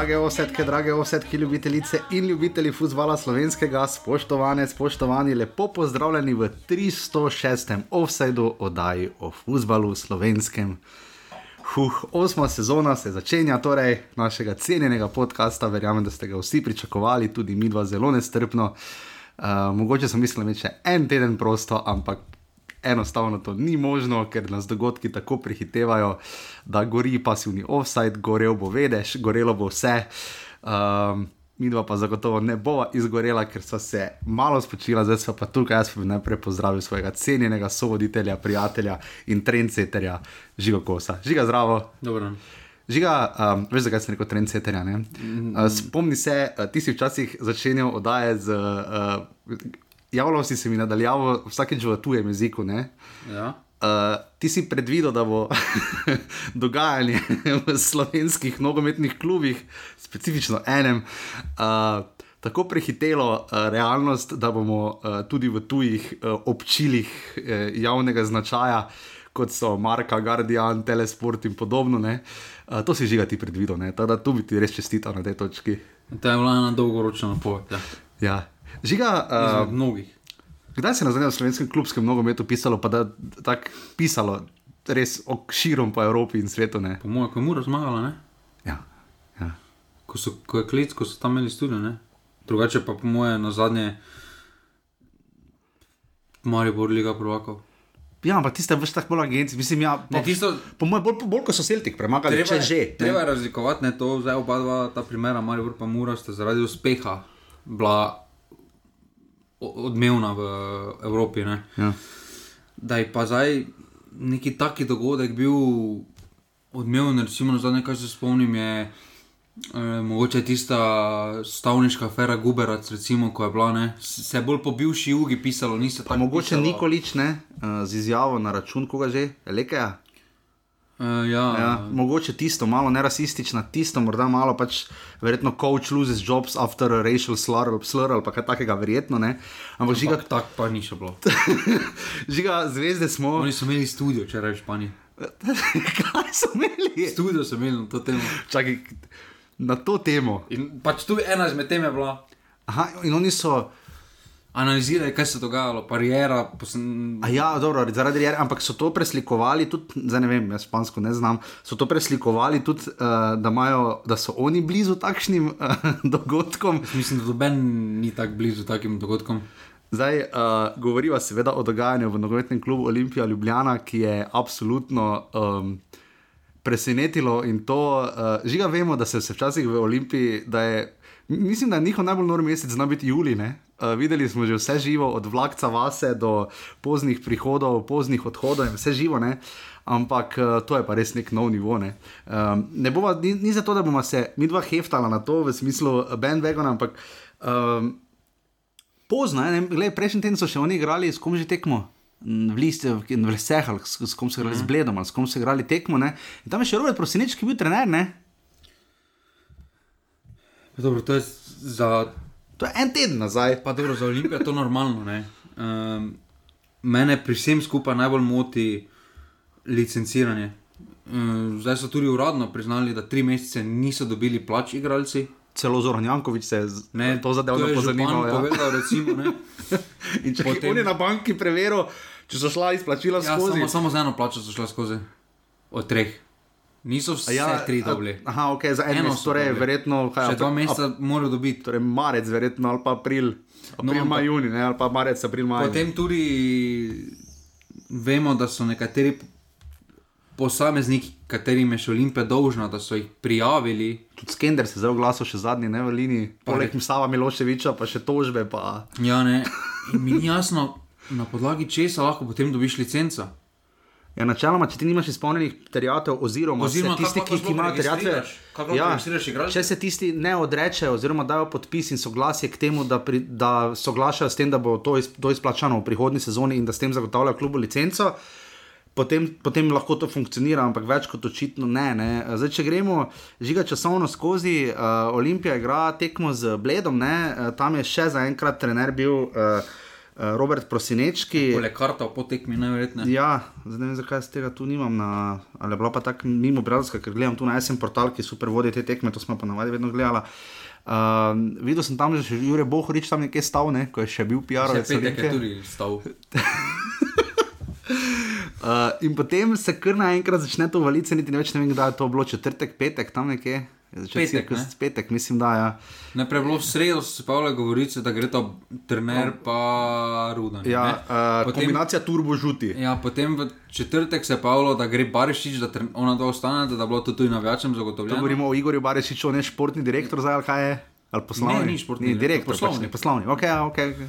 Drage osetke, drage osetke, ljubitelice in ljubitelji futbola slovenskega, spoštovane, spoštovani, lepo pozdravljeni v 306. offsajdu oddaji o futbalu slovenskem. Huh, osma sezona se začenja, torej našega cenjenega podcasta. Verjamem, da ste ga vsi pričakovali, tudi mi dva zelo nestrpno. Uh, mogoče sem mislil, da je še en teden prosto, ampak enostavno to ni možno, ker nas dogodki tako prehitevajo, da gori pasivni offside, gorel bo vedeš, gorelo bo vse. Um, Mi dva pa zagotovo ne bova izgorela, ker so se malo spočila, zdaj pa tukaj. Jaz bi najprej pozdravil svojega cenjenega sovoditelja, prijatelja in trendseterja, Žiga Kosa. Žiga, zdravo. Dobro. Žiga, um, veš, zakaj sem rekel trendseterja? Uh, spomni se, uh, ti si včasih začenjal oddaje z. Uh, javljal si se mi nadaljavo vsakeč v tujem jeziku. Ja. Uh, ti si predvidel, da bo dogajanje v slovenskih nogometnih klubih, specifično enem, uh, tako prehitelo uh, realnost, da bomo uh, tudi v tujih uh, občilih uh, javnega značaja, kot so Marka, Guardian, Telesport in podobno. Uh, to si že ti predvidel, tako da tu bi ti res čestital na tej točki. To je bila ena dolgoročna napoved. Ja. Ja. Žiga, uh, mnogih. Kdaj se je na zadnjem slovenskem klubskem nogometu pisalo, pa da je tako pisalo, res širom po Evropi in svetu? Ne? Po mojem, ko je Mura zmagala, ne? Ja. ja. Ko, so, ko je klic, ko so tam imeli studio, ne? Drugače pa po mojem, na zadnje, Marijo Borliga prvakov. Ja, ampak tiste vrste tako bolj agenci, mislim, ja, Ne, tisto, po mojem, bolj, bolj ko so Celtic premagali, treba, če že. ne. treba razlikovati, ne, to zdaj oba dva ta primera, Marijo pa Mura, sta zaradi uspeha bila odmevna v Evropi, ne? Ja. Da je pa zdaj neki taki dogodek bil odmeven, recimo za nekaj se spomnim, je eh, mogoče tista stavniška afera Guberac, recimo, ko je bila, ne, se je bolj po bivši jugi pisalo, niso tako mogoče pisalo. Nikolič ne, uh, z izjavo na račun koga že, Lekeja. Uh, ja, Ja, mogoče tisto, malo nerasistično, tisto, morda malo pač, verjetno, coach loses jobs after a racial slur, slur ali kaj takega, verjetno ne. Ampak žiga, tako pa ni še bilo. žiga zvezde smo. Oni so imeli studio včeraj v Španiji. kaj so imeli? Studio so imeli na to temo. Čakaj, na to temo. In pač tu ena izmed tem je bila. Aha, in oni so. Analiziraj, kaj se je dogajalo, parijera. Posem... A ja, dobro, zaradi tega, ampak so to preslikovali tudi, zdaj ne vem, jaz špansko ne znam, so to preslikovali tudi, uh, da, imajo, da so oni blizu takšnim uh, dogodkom. Mislim, da noben ni tako blizu takim dogodkom. Zdaj uh, govoriva seveda o dogajanju v nogometnem klubu Olimpija Ljubljana, ki je absolutno um, presenetilo in to, uh, žiga vemo, da se, se včasih v Olimpiji, da je, mislim, da je njihov najbolj nor mesec, zna biti julij. ne. Uh, videli smo že vse živo, od vlakca vase do poznih prihodov, poznih odhodov in vse živo. Ne? Ampak uh, to je pa res nek nov nivo. Ne, um, ne bova, ni, ni zato, da bomo se mi dva heftala na to v smislu bandwagon, ampak um, pozno, ne, Glej, prejšnji teden so še oni igrali, s kom že tekmo. V Listu, v ali s, s kom so igrali, mm. z Bledom, ali s kom so igrali tekmo. Ne? In tam je še Robert Prosinič, ki je bil trener. Ne? Dobro, to je za, To je en teden nazaj. pa dobro, za Olimpijo je to normalno. ne. Um, mene pri vsem skupaj najbolj moti licenciranje. Um, zdaj so tudi uradno priznali, da tri mesece niso dobili plač igralci. Celo Zoran Jankovič se je z- Ne, to zadevno je pozanimal. župan Ja. Povedal, recimo. In če Potem- je na banki preveril, če so šla izplačila Ja, skozi. samo, samo z eno plačo so šla skozi. Od treh. Niso vse A ja, tri dobili. Aha, ok, za en Eno so torej dobili. verjetno. Kaj, Še dva meseca morajo dobiti. Torej marec, verjetno, ali pa april. April, no, maj, juni, ne, ali pa marec, april, maj. Potem tudi vemo, da so nekateri posamezniki, katerim je še Olimpija dolžna, da so jih prijavili. Tudi Skender se je zdaj oglasil, še zadnji, ne v liniji, poleg Sava Miloševiča, pa še tožbe. Pa... Ja, ne. In mi ni jasno, na podlagi česa lahko potem dobiš licenco. Ja, načeloma, če ti nimaš izpolnjenih terjatev, oziroma, Oziroma, tisti, kako ki ti imajo terjatve, igralce? če se tisti ne odrečejo, oziroma dajo podpis in soglasje k temu, da, pri, da soglašajo s tem, da bo to, iz, to izplačano v prihodnji sezoni in da s tem zagotavljajo klubu licenco. Potem, potem lahko to funkcionira, ampak več kot očitno ne. ne. Zdaj, če gremo žiga časovno skozi, uh, Olimpija igra tekmo z Bledom, ne. Uh, tam je še zaenkrat trener bil uh, Robert Prosinečki. Pole karta po tekmi, najverjetneje. Ja, zdaj ne vem, zakaj z tega tu nimam, na, ali je bila pa tako mimo Bradovska, ker gledam tu na SM portal, ki super vodi te tekme, to smo pa navadi vedno gledali. Uh, videl sem tam že še Jure Bohorič tam nekje stal, ne, ko je še bil PR. Vse petek je tudi stal. Uh, in potem se kar naenkrat začne to valiti, niti ne več ne vem, kdaj je to bilo, četrtek, petek, tam nekje. Petek, cirkus, ne? petek, mislim, da ja. Najprej je bilo v sredo, se pa vle govorice, da gre ta trener pa rudan. ja ne. uh, Potem- kombinacija turbo žuti. Ja, potem v četrtek se je pavlo, da gre Barišič, da tren- ona dva ostane, da bo to tudi navijačem To zagotovljeno. govorimo o Igorju Barešiču, ne športni direktor, zdaj kaj je? Ali poslovni? Ne, ni športni ni, direktor, direktor, poslovni. pač, ne, poslovni. Okay, ja, okay, okay.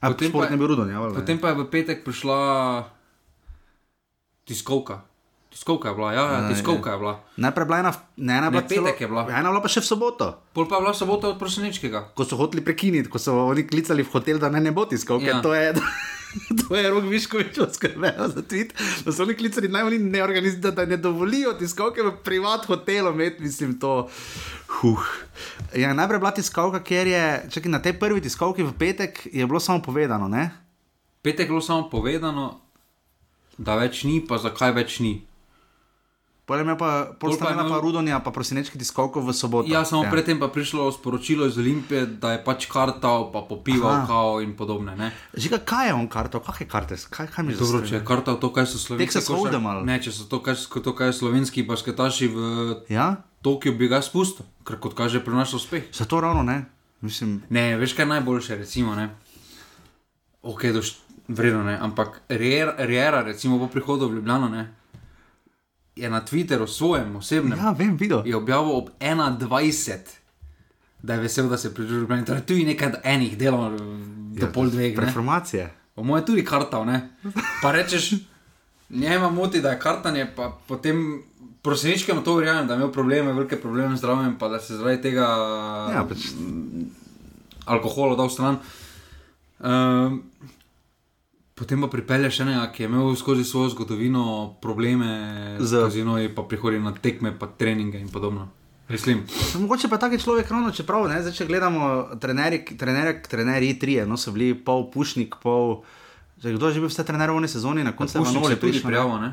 A, Potem pa je- je rudan, ja, valjda, Potem pa je v petek prišla tiskovka. Tiskovka je bila, ja, ja tiskovka je bila. Najprej bila ena, ne, ena, Ne, bila celo- petek je bila. Ena je bila pa še v soboto. Pol pa je bila sobota od prosenečkega. Ko so hoteli prekiniti, ko so oni klicali v hotel, da ne, ne bo tiskal, ker Ja. to je. To je rok Viškovič oskrbel za tweet, da so oni klicali naj oni ne organizirajo, da ne dovolijo tiskalke v privat hotelu, med, mislim to. Huh. Ja, najprej bila tiskalka, ker je, čakaj, na tej prvi tiskalki v petek je bilo samo povedano, ne? Petek je bilo samo povedano, da več ni, pa zakaj več ni. Potem je pa, pol Pol sta pa je imela pa Rudonja, pa prosinečki tiskalko v soboto. Ja, samo ja. predtem pa je prišlo sporočilo iz Olimpije, da je pač kartal, pa popival kao in podobne. Ne? Žiga, kaj je on karto, kakšne karte, kaj, kaj mi že Dobro, če je kartal to, kaj so slovenski. Texas košar- Hold'em ali? Ne, če so to, kaj, to, kaj slovenski basketaši v Ja, Tokiu, bi ga spustil, ker kot kaže, prinaša uspeh. zato ravno ne. Mislim, Ne, veš kaj je najboljše, recimo, ne. Ok, doš, vredno ne, ampak Riera, recimo po prihodu v Ljubljano, ne, je na Twitteru svojem osebnem ja, vem, videl. je objavil ob 21, da je vesel, da se je pridružil Ljubljani. Torej, tu je nekaj enih delov do Ja, pol dveh. ne. Preformacije. Po mojem tudi kartal, ne. Pa rečeš, njema moti, da je kartanje, pa potem proseničkam to verjamem, da je imel probleme, velike probleme z zdravjem, pa da se zaradi tega Ja, pač, alkohola dal stran. Um, potem pa pripelješ enega, ki je imel skozi svojo zgodovino probleme z Z- kazinoji, pa prihodi na tekme, pa treninge in podobno. Mislim, Mogoče pa je taki človek, ravno čeprav, ne, zdaj, če gledamo trenerje, trenerje, trenerji trije, no so bili pol pušnik, pol. Že kdo je že bil vse trener v eni sezoni, na koncu je se tudi prišel. ne? prijavil, ne?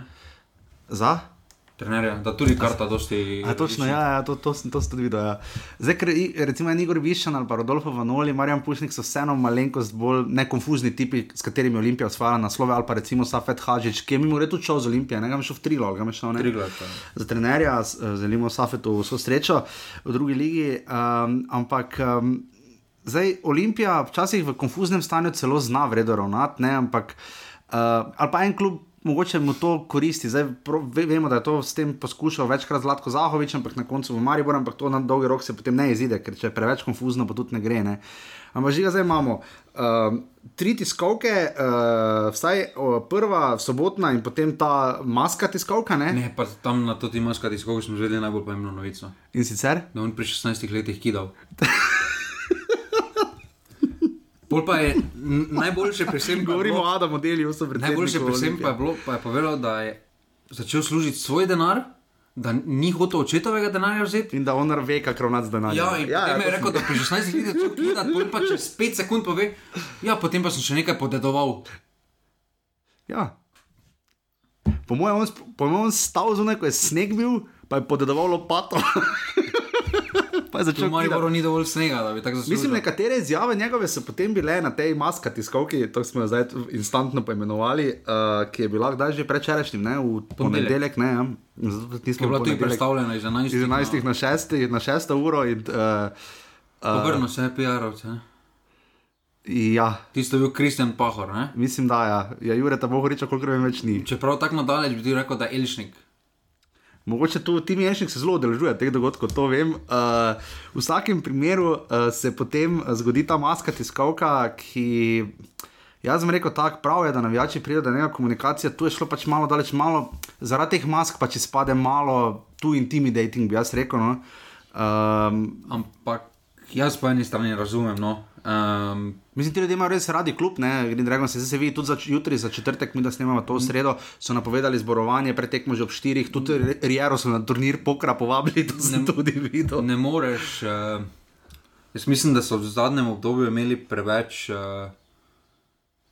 Za? Trenerja, da tudi karta dosti. A, točno, ja, ja to, to, to sem tudi videl. Ja. Zdaj, ker i- recimo en Igor Višan ali pa Rodolfo Vanoli, Marjan Pušnik so vseeno malenkost bolj nekonfuzni tipi, s katerimi Olimpija osvaja naslove, ali pa recimo Safet Hadžič, ki je mimo redu šel z Olimpije, ne ga šel v Trilo, ali ga šel ne. Triglav, pa. za trenerja, želimo Safetu vso srečo v drugi ligi. Um, ampak um, zdaj Olimpija včasih v konfuznem stanju celo zna vredno ravnati, ampak uh, ali pa en klub. Mogoče mu to koristi, zdaj pro, ve, vemo, da je to s tem poskušal večkrat Zlatko Zahovič, ampak na koncu v Mariboru, ampak to na dolgi rok se potem ne izide, ker če je preveč konfuzno, pa tudi ne gre. Ne. Ampak že ga zdaj imamo. Uh, tri tiskovke, uh, vsaj uh, prva sobotna in potem ta maska tiskovka, ne? Ne, pa tam na to ti maskati, s kogo smo želeli najbolj pomembno novico. In sicer? Da on pri 16 letih kidal. Pol pa je najboljše pri vsem, je Govorimo o Adamu Deliju, so predvsem. Najboljše pri vsem pa je, bilo, pa je povedal, da je začel služiti svoj denar, da ni hotel očetovega denarja vzeti. In da on ve, kako ravnati z denarjem. Ja, in ja, potem je to rekel, sem- da pri 16 letih je začel kidati, potem pa čez 5 sekund pove, ja, potem pa sem še nekaj podedoval. Ja. Po mojem, on, po mojem on stal zunaj, ko je sneg bil, pa je podedoval lopato. pa je Če začel Mariboru kidati. ni dovolj snega, da bi tako zaslužil. Mislim, nekatere izjave njegove so potem bile na tej maskati skovki, to smo jo zdaj instantno poimenovali, uh, ki je bila kdaj že prečerajšnjim, ne, v ponedeljek, ne, ja. Zato Ki nismo je bila tudi ponedeljek predstavljena iz 11. iz 11. na 6. na 6. uro. In, uh, Povrno se je PR-ovce. ne. ja, Tisto je bil Kristjan Pahor. Ne? mislim, da ja. ja Jure, ta Bohoriča, koliko vem, več ni. Čeprav tako nadalje bi ti rekel, da je Elšnik. Mogoče tu Tim Jenšnik se zelo udeležuje teh dogodkov, to vem. Uh, v vsakem primeru uh, se potem zgodi ta maska tiskalka, ki. Jaz sem rekel tako, prav je, da navijači pridejo do neka komunikacija, tu je šlo pač malo daleč, malo zaradi teh mask pač izpade malo tu intimidating, bi jaz rekel. No. Um, Ampak jaz po eni strani razumem. No. Um, Mislim, ti ljudje imajo res radi klub, ne, Green Dragon se zdaj se vidi tudi za, jutri, za četrtek, mi da snemamo to sredo, so napovedali zborovanje, pretekmo že ob štirih, tudi Riero so na turnir pokra povabili, to sem Ne- tudi videl. ne moreš. Uh, jaz mislim, da so v zadnjem obdobju imeli preveč uh,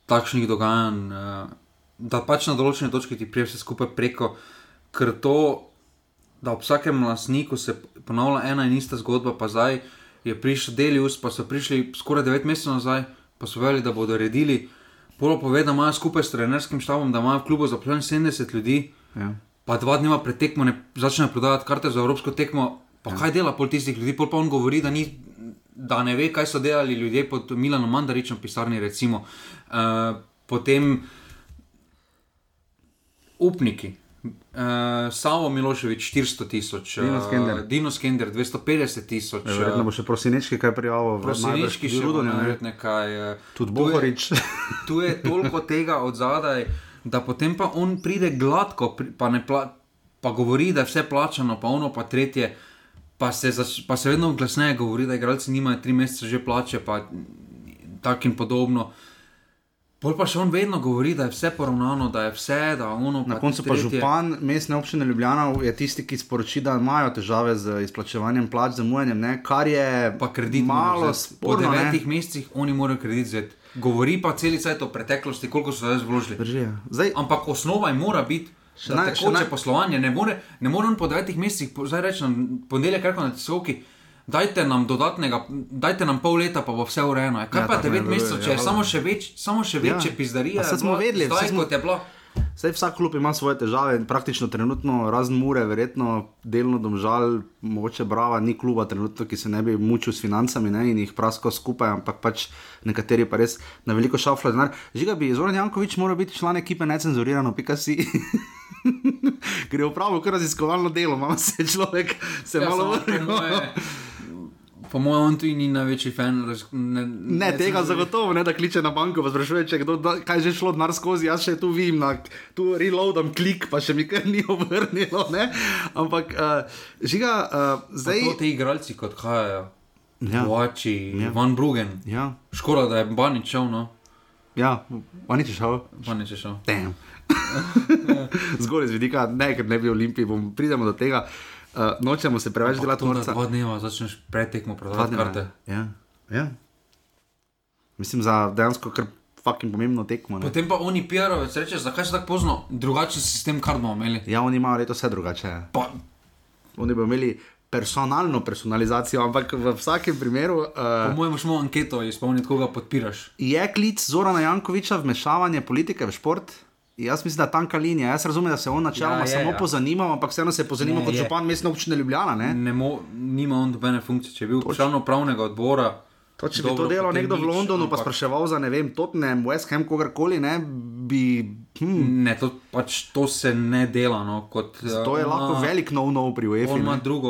takšnih dogajanj, uh, da pač na določene točke ti prije vse skupaj preko, ker to, da ob vsakem lasniku se ponavlja ena in ista zgodba, pa zdaj je prišel Delius, pa so prišli skoraj 9 mesecev nazaj, pa so vedeli, da bodo redili. Polo pove, da imajo skupaj s trenerskim štabom, da imajo v klubu zaposlenih 70 ljudi, Ja. pa dva dneva pred tekmo ne začnejo prodajati karte za evropsko tekmo. Pa ja. kaj dela pol tistih ljudi, pol pa on govori, da, ni, da ne ve, kaj so delali ljudje pod Milanom Mandaričem, pisarni recimo. Uh, potem upniki. Uh, Samo Miloševič 400 tisoč, Dino Skender. uh, Dino Skender 250 tisoč, Ja, Verjetno bo še prosinečki kaj prijavil. Prosinečki še rudo, bodo ne. verjetno kaj. eh, Tudi tu je- Bohorič. Tu je toliko tega od zadaj, da potem pa on pride gladko, pa, pla, pa govori, da je vse plačano, pa ono, pa tretje. Pa se, zač, pa se vedno glasneje govori, da igralci nimajo tri mesece že plače, pa tako in podobno. Pol pa še on vedno govori, da je vse poravnano, da je vse, da ono. Na koncu pa tretje. župan mestne občine Ljubljana je tisti, ki sporoči, da imajo težave z izplačevanjem plač, zamujanjem, ne? kar je Pa kredit malo vzeti. Po sporno. ne. devetih mesecih oni morajo kredit vzeti. Govori pa celi cajt o preteklosti, koliko so zdaj vložili. Drži, ja. Zdaj, Ampak osnova je mora biti. Še naj- naj, še tekoče naj- poslovanje, ne more, ne more on po devetih mesecih, zdaj reči na ponedeljek, rekel na tiskovki, dajte nam dodatnega, dajte nam pol leta, pa bo vse urejeno. Ja, Kaj Ja, ja, pa tako ne devet deluje, mesecev, če ja, je valjda. samo še, več, samo še Ja. večje pizdarije. Pa saj smo vedeli, zdaj smo- kot je bilo. Zdaj vsak klub ima svoje težave, in praktično trenutno, razen Mure, verjetno delno domžal, mogoče Brava, ni kluba trenutno, ki se ne bi mučil s financami ne, in jih praskal skupaj, ampak pač nekateri pa res na veliko šafla denar. Žiga bi Zoran Jankovič moral biti član ekipe necenzurirano, pika si. Ker je upravil kar raziskovalno delo, malo se človek se Ja, malo vrne. Po mojem, on tudi ni največji fan. raz- Ne, Ne, tega zagotovo ne, da kliče na banko, pa sprašuje, če kdo, da, kaj že šlo denar skozi, jaz še tu vidim, na, tu reloadam klik, pa še mi kar ni obrnilo. Ne? Ampak, uh, žiga, uh, Zdaj... To ti igralci, kot hajajo. Ja. Boači, Ja. Van Brugen. Ja, Škoda, da je Banič šel, no. ja, pa nič šel. Banič je šel. Damn. Zgoraj z vidika, ne, ker ne bi olimpiji, bom, pridemo do tega. Uh, nočemo se preveč delati da norca. Dva dneva začneš pretekmo prodajati karte. Ja, ja. Mislim, za dejansko kar fucking pomembno tekmo. Ne? Potem pa oni PR-ovec reče, zakaj se tako pozno, drugačen sistem kar bomo imeli. Ja, oni imajo letos vse drugače. Pa, Oni bodo imeli personalno personalizacijo, ampak v vsakem primeru po uh, mojem, šmo anketo izpolniti, koga podpiraš. je klic Zorana Jankoviča vmešavanje politike v šport. Jaz mislim, da je tanka linija. Jaz razumem, da se on načeloma Ja, je, samo ja. pozanimal, ampak vseeno se je pozanimal Ne, kot je. župan mestne občine Ljubljana. Ne? Ne mo, nima on dobene funkcije, če je bil član upravnega odbora. To, če bi dobro, to delal nekdo v nič, Londonu, pa ampak- spraševal za ne vem, Tottenham, West Ham, kogarkoli, ne bi. Hm, Ne, to, pač, to se ne dela. No, kot, to je ona- lahko velik nov-nov pri UEFA.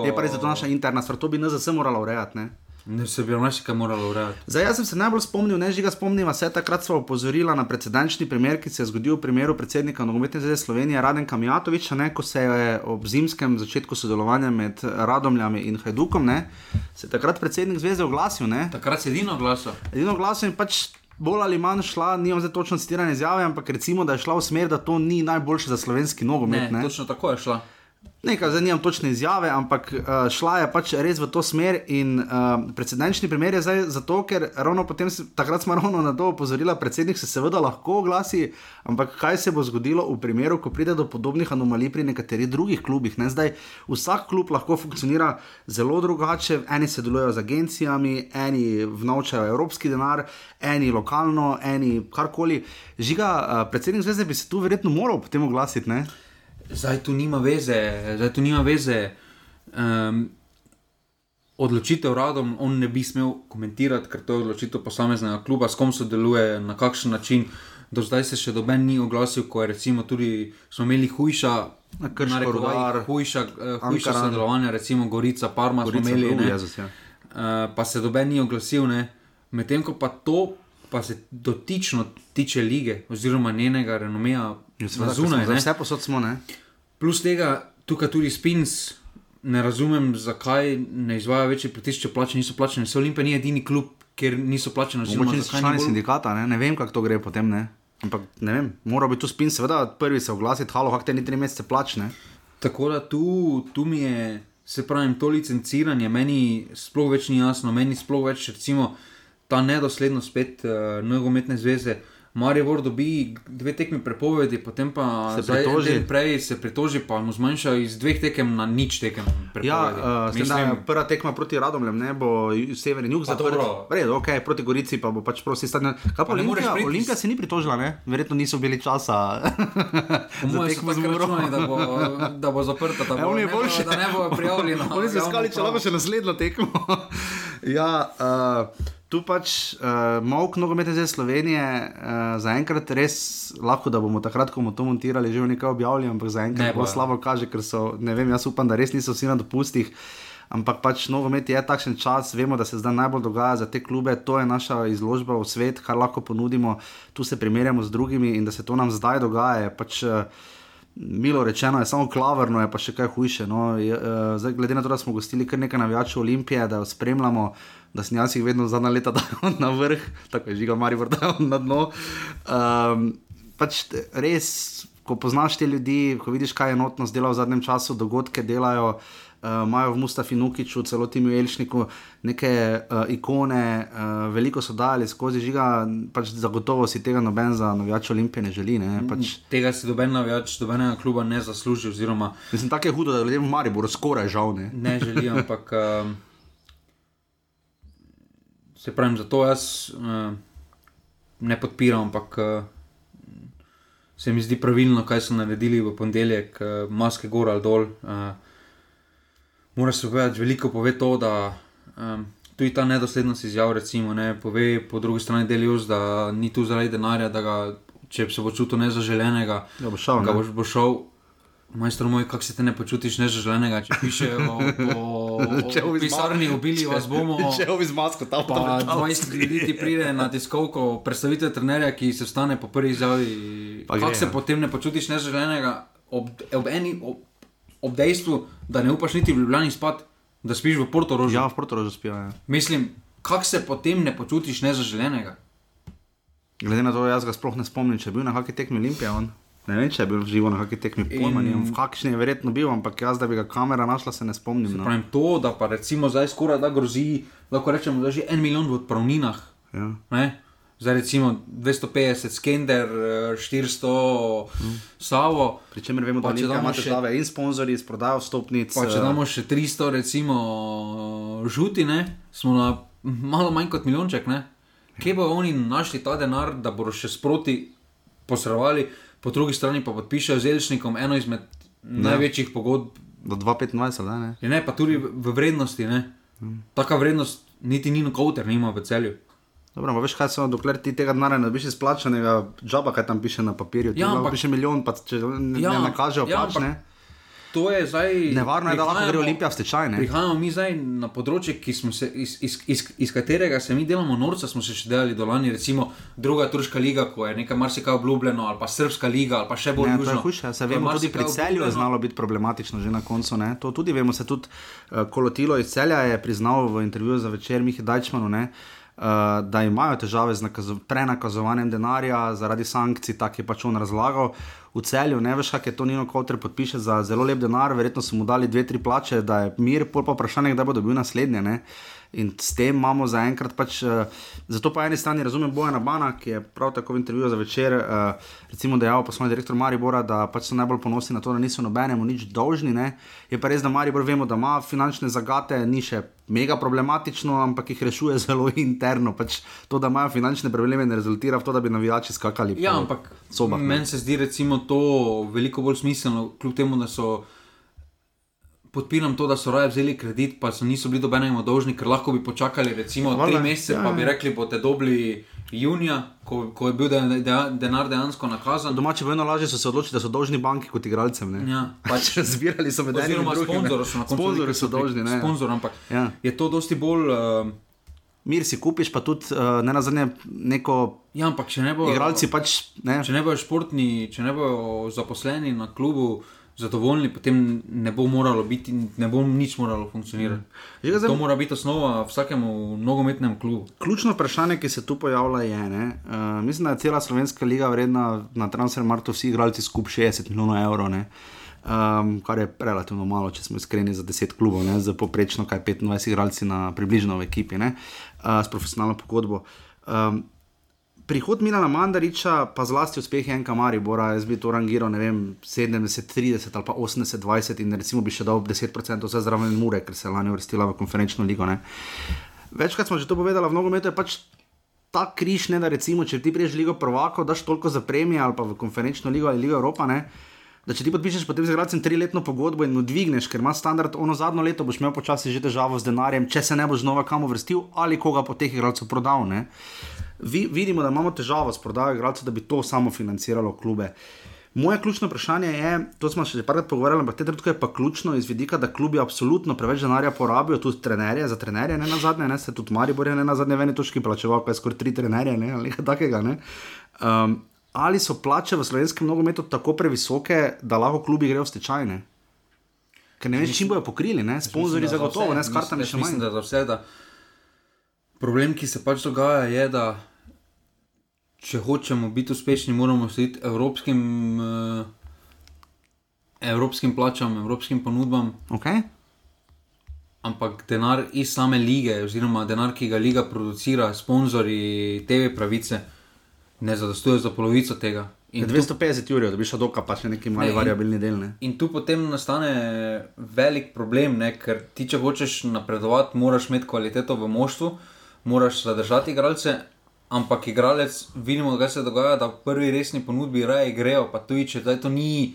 Je pa res, da je to naša interna stvar, to bi NZS morala urejati. Ne? Ne, se bi marsikaj moralo urejati. Zdaj, jaz sem se najbolj spomnil, ne žiga spomniva se, takrat smo opozorila na precedenčni primer, ki se je zgodil v primeru predsednika Nogometne zveze Slovenije, Raden Kamjatoviča, ne, ko se je ob zimskem začetku sodelovanja med Radomljami in Hajdukom, ne, se je takrat predsednik zveze oglasil. Ne, Takrat se edino glaso. edino glasom je pač bolj ali manj šla, nimam zdaj točno citirane izjave, ampak recimo, da je šla v smer, da to ni najboljše za slovenski Ne, nogomet. Ne, točno tako je šla. Nekaj, zdaj nimam točne izjave, ampak uh, šla je pač res v to smer. In uh, precedenčni primer je zdaj zato, ker ravno potem, takrat smo ravno na to opozorili, predsednik se seveda lahko oglasi, ampak kaj se bo zgodilo v primeru, ko pride do podobnih anomalij pri nekaterih drugih klubih. Ne? Zdaj, vsak klub lahko funkcionira zelo drugače, eni se delujejo z agencijami, eni vnovčajo evropski denar, eni lokalno, eni karkoli. Žiga, uh, predsednik zveze bi se tu verjetno moral potem oglasiti. Zdaj tu nima veze, zdaj tu nima veze. Um, odločitev radom on ne bi smel komentirati, ker to je odločitev posameznega kluba, s kom sodeluje, na kakšen način. Do zdaj se še doben ni oglasil, ko je recimo tudi smo imeli hujša. Na Krško, narekovajih, Rudar, Hujša, eh, hujša Ankaran. sodelovanja, recimo Gorica, Parma Gorica, smo imeli. Ne. Jezus, ja. Eh, pa se doben ni oglasil, medtem ko pa to, pa se dotično tiče lige oziroma njenega renomeja Ja, zunaj. vse posod smo, ne? Plus tega, tukaj tudi spins, ne razumem, zakaj ne izvaja večji pritisk, če plače niso plačene. Se Olimpija ni edini klub, kjer niso plačene. niso zakaj ni člani sindikata, ne, ne vem, kako to gre potem. Ne. Ampak ne vem, mora biti tu spin, seveda, prvi se oglasiti, halo, hak te ni tri mesece plačne. Tako da tu, tu mi je, se pravi, to licenciranje, meni sploh več ni jasno, meni sploh več, recimo, ta nedoslednost spet uh, nogometne zveze. Maribor dobi dve tekmi prepovedi, potem pa Se zdaj pritoži. teden prej se pritoži, pa mu zmanjša iz dveh tekem na nič tekem. Ja, uh, Mislim, prva tekma proti Radomljem ne bo severni jug zaprt. dobro. Redo, okay, proti Gorici pa bo pač prosti stadion. Kaj pa Pa Olimpija? Olimpija se ni pritožila, ne? Verjetno niso bili časa. Za so tekmo z Murom. računali, da bo, da bo zaprta, da, Ja, bo, on je ne bo, boljši. da ne bo prijavljeno. Oni so iskali, če lahko še naslednjo tekmo. ja, uh, tu pač uh, mok nogometne zveze Slovenije, uh, zaenkrat res lahko, da bomo takrat, ko bomo to montirali, že nekaj objavili, ampak zaenkrat bo slabo kaže, ker so, ne vem, jaz upam, da res niso vsi na dopustih. Ampak pač nogomet je takšen čas, vemo, da se zdaj najbolj dogaja za te klube, to je naša izložba v svet, kar lahko ponudimo, tu se primerjamo z drugimi in da se to nam zdaj dogaja. Pač, uh, Milo rečeno je samo klavrno, je pa še kaj hujše. No. Je, uh, zdaj, glede na to, da smo gostili kar nekaj navijačev Olimpije, da jo spremljamo, da sem jaz jih vedno zadnja leta dal na vrh, tako je žiga Maribor dal na dno. Um, pač res, ko poznaš te ljudi, ko vidiš, kaj je enotnost dela v zadnjem času, dogodke delajo. Uh, imajo v Mustafi Nukiču, celotnemu Elšniku, neke uh, ikone, uh, veliko so dali skozi žiga, pač zagotovo si tega noben za navijače Olimpije ne želi. Ne? Pač, Tega si doben navijač, dobenega kluba ne zasluži, oziroma Mislim, tako je hudo, da ljudem v Mariboru skoraj žal ne. ne želi, ampak um, se pravi, zato jaz uh, ne podpiram, ampak uh, se mi zdi pravilno, kaj so naredili v ponedeljek, uh, maske gor ali dol. Uh, Mora se povedati, veliko pove to, da um, tudi ta nedoslednost izjav, recimo, ne, pove po drugi strani delius, da ni tu zaradi denarja, da ga, če se bo čutil nezaželenega, Da bo šel. ga ne. boš bo šel. Majster moj, kako se te ne počutiš če pišejo po, Če po ovi z pisarni, ma- ubili vas bomo. Če ovi z masko tam Pa 20 ljudi ti pride na tiskovko, predstavitev trenerja, ki se stane po prvi izjavi. Pa Kako se ja. potem ne počutiš nezaželenega ob, ob, eni, ob, ob dejstvu, da ne upaš niti v Ljubljani spat, da spiš v Portorožu. Ja, v Portorožu spijo. Ja. Mislim, kako se potem ne počutiš nezaželenega? Glede na to, jaz ga sploh ne spomnim, če je bil na kakšni tekmi Olimpije. Ne vem, če je bil živo na kakšni tekmi, pojma In- nimam. V kakšni je verjetno bil, ampak jaz, da bi ga kamera našla, se ne spomnim. No. Pravim to, da pa recimo zdaj skoraj da grozi, lahko rečemo, da je že en milijon v odpravninah. Ja. Ne? Zdaj recimo 250 skender, eh, 400 savo. Pričemer vemo, da če damo še- težave in sponzorji prodajo vstopnic. Pa če eh, damo še 300, recimo žuti, ne? smo na malo manj kot milijonček. Ne? Kje bodo oni našli ta denar, da bodo še sproti posredovali, po drugi strani pa podpišejo z Elšnikom eno izmed največjih pogodb, Do 2,25, da ne. je ne, pa tudi v vrednosti. Ne? Taka vrednost niti ni nokauter, nima v celju. Dobro, veš kaj so, dokler ti tega denarja ne dobiš izplačanega, džaba, kaj tam piše na papirju. Ja, ampak- piše milijon, pa če ne, Ja, ne kažejo ja, plač, ampak- ne. To je zdaj. Nevarno je, da lahko gre Olimpija v stečaj, ne. Prihajamo mi zdaj na področje, ki smo se, iz, iz, iz, iz katerega se mi delamo norca, smo se še delali dolani, recimo druga turška liga, ko je nekaj marsikaj obljubljeno, ali pa srpska liga, ali pa še bolj južno. hujše. Se ko je vemo, tudi pri celju je znalo biti problematično že na koncu. Ne? To tudi vemo, se tudi uh, kolotilo iz celja je priznal v intervjuju za večer Mihi Dajčmanu. Ne? Uh, da imajo težave z nakazo, prenakazovanjem denarja zaradi sankcij, tako je pač on razlagal. V celju, ne veš, kaj je to Nino Kotr podpiše za zelo lep denar, verjetno so mu dali dve, tri plače, da je mir, pol pa vprašanje, kdaj bo dobil naslednje. Ne? In s tem imamo zaenkrat pač, uh, zato po eni strani razumem Bojana Bana, ki je prav tako v intervjuju za večer, uh, recimo dejal poslovni direktor Maribora, da pač so najbolj ponosni na to, da niso nobenemu nič dolžni. Ne? Je pa res, da Maribor vemo, da ima finančne zagate, ni še mega problematično, ampak jih rešuje zelo interno. Pač to, da imajo finančne probleme, ne rezultira v to, da bi navijači skakali Ja, ampak meni se zdi recimo to veliko bolj smiselno, kljub temu, da so. Podpiram to, da so raje vzeli kredit, pa so niso bili dobenemu dolžni, ker lahko bi počakali recimo Valjda, tri mesece, ja, pa bi ja. rekli, boste dobili junija, ko, ko je bil de, de, denar dejansko nakazan. Domači vedno lažje so se odločili, da so dolžni banki kot igralcem. ne. Ja, Pač zbirali so med enim in Oziroma, drugim. ne. sponzorji so na koncu Sponzorji so dolžni. Ne? Sponzor, ampak Ja. je to dosti bolj. Uh, Mir si kupiš, pa tudi uh, ne na zadnje neko. ja, ampak če ne bojo. Igralci pač ne. Če ne bojo športni, če ne bojo zaposleni na klubu zadovoljni, potem ne bo moralo biti, ne bo nič moralo funkcionirati. Ga zdaj- To mora biti osnova vsakemu nogometnemu klubu. Ključno vprašanje, ki se tu pojavlja, je, ne, uh, mislim, da je cela slovenska liga vredna na transfermarktu vsi igralci skupaj 60 milijonov evrov, ne, um, kar je relativno malo, če smo iskreni, za 10 klubov, ne, z poprečno kaj 25 igralci na približno v ekipi, ne, uh, s profesionalno pogodbo. Um, prihod Milana Mandariča, pa zlasti uspeh Janka Maribora, jaz bi to rangiral, ne vem, 70-30 ali pa 80-20 in recimo bi še dal 10% za zraven Mure, ker se je lani uvrstila v konferenčno ligo. Ne. Večkrat smo že to povedali, v nogometu je pač ta križ, ne da recimo, če ti priješ ligo prvako, daš toliko za premije ali pa v konferenčno ligo ali ligo Evropa. Ne, Da, če ti podpišeš potem z igralcem triletno pogodbo in mu dvigneš, ker ima standard, ono zadnjo leto boš imel počasi že težavo z denarjem, če se ne boš znova kam vrstil ali koga po teh igralcev prodal. Ne. Vi, vidimo, da imamo težavo s prodajo igralcev, da bi to samo financiralo klube. Moje ključno vprašanje je, to smo še parkrat pogovarjali, ampak te trenutke je pa ključno iz vidika, da klubi absolutno preveč denarja porabijo, tudi trenerje, za trenerje, ne na zadnje, ne se tudi Maribor je ne na zadnje, veni točki plačeval, kaj skoraj tri trenerje, ne ali nekaj takega. Ne. Um, ali so plače v slovenskem nogometu tako previsoke, da lahko klubi grejo v stečajne? Ker ne veš, čim bojo pokrili, ne, sponzorji zagotovo, ne, s kartami še manj. Mislim, da za vse, da problem, ki se pač dogaja, je, da če hočemo biti uspešni, moramo slediti evropskim, uh, evropskim plačam, evropskim ponudbam. Okay. Ampak denar iz same lige, oziroma denar, ki ga liga producira, sponzorji TV pravice, ne zadostuje za polovico tega. In 250 ur, da bi šel doka, pa še neki mali ne, variabilni del. Ne. In tu potem nastane velik problem, ne, ker ti, če hočeš napredovati, moraš imeti kvaliteto v moštvu, moraš zadržati igralce, ampak igralec, vidimo, kaj se dogaja, da v prvi resni ponudbi raje grejo, pa tudi če to ni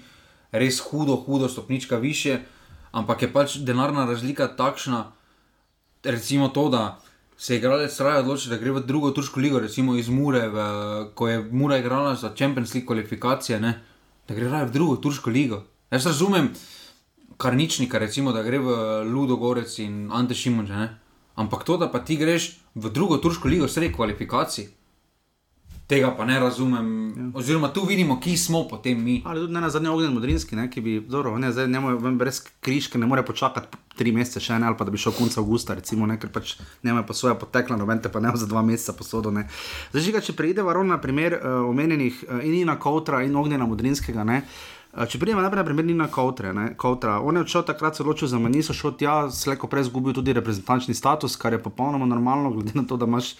res hudo, hudo, stopnička više, ampak je pač denarna razlika takšna, recimo to, da se igralec raje odloči, da gre v drugo turško ligo, recimo iz Mure, v, ko je Mura igrala za Champions League kvalifikacije, ne, da gre raje v drugo turško ligo. Jaz razumem, kar ničnika, recimo, da gre v Ludo Gorec in Ante Šimunče, ampak to, da pa ti greš v drugo turško ligo, sredi kvalifikacij. Tega pa ne razumem. Ja. Oziroma, tu vidimo, ki smo potem mi. Ali tudi ne na zadnji ognjen modrinski, ne, ki bi, dobro, ne, zdaj ne more, brez križke, ne more počakati tri mesece še ne, ali pa da bi šel konca avgusta, recimo, ne, ker pač nema pa svoje potekla, no, vente pa ne za dva meseca posodo. Ne. Zdaj, že, če preide varon na primer uh, omenjenih uh, in Ina Kautra in ognjena modrinskega, ne. Uh, če pridemo najprej na primer Nina Kautra, Kautra, on je odšel takrat se odločil za manj, so šel tja, slejko prej izgubil tudi reprezentančni status, kar je popolnoma normalno, glede na to, da imaš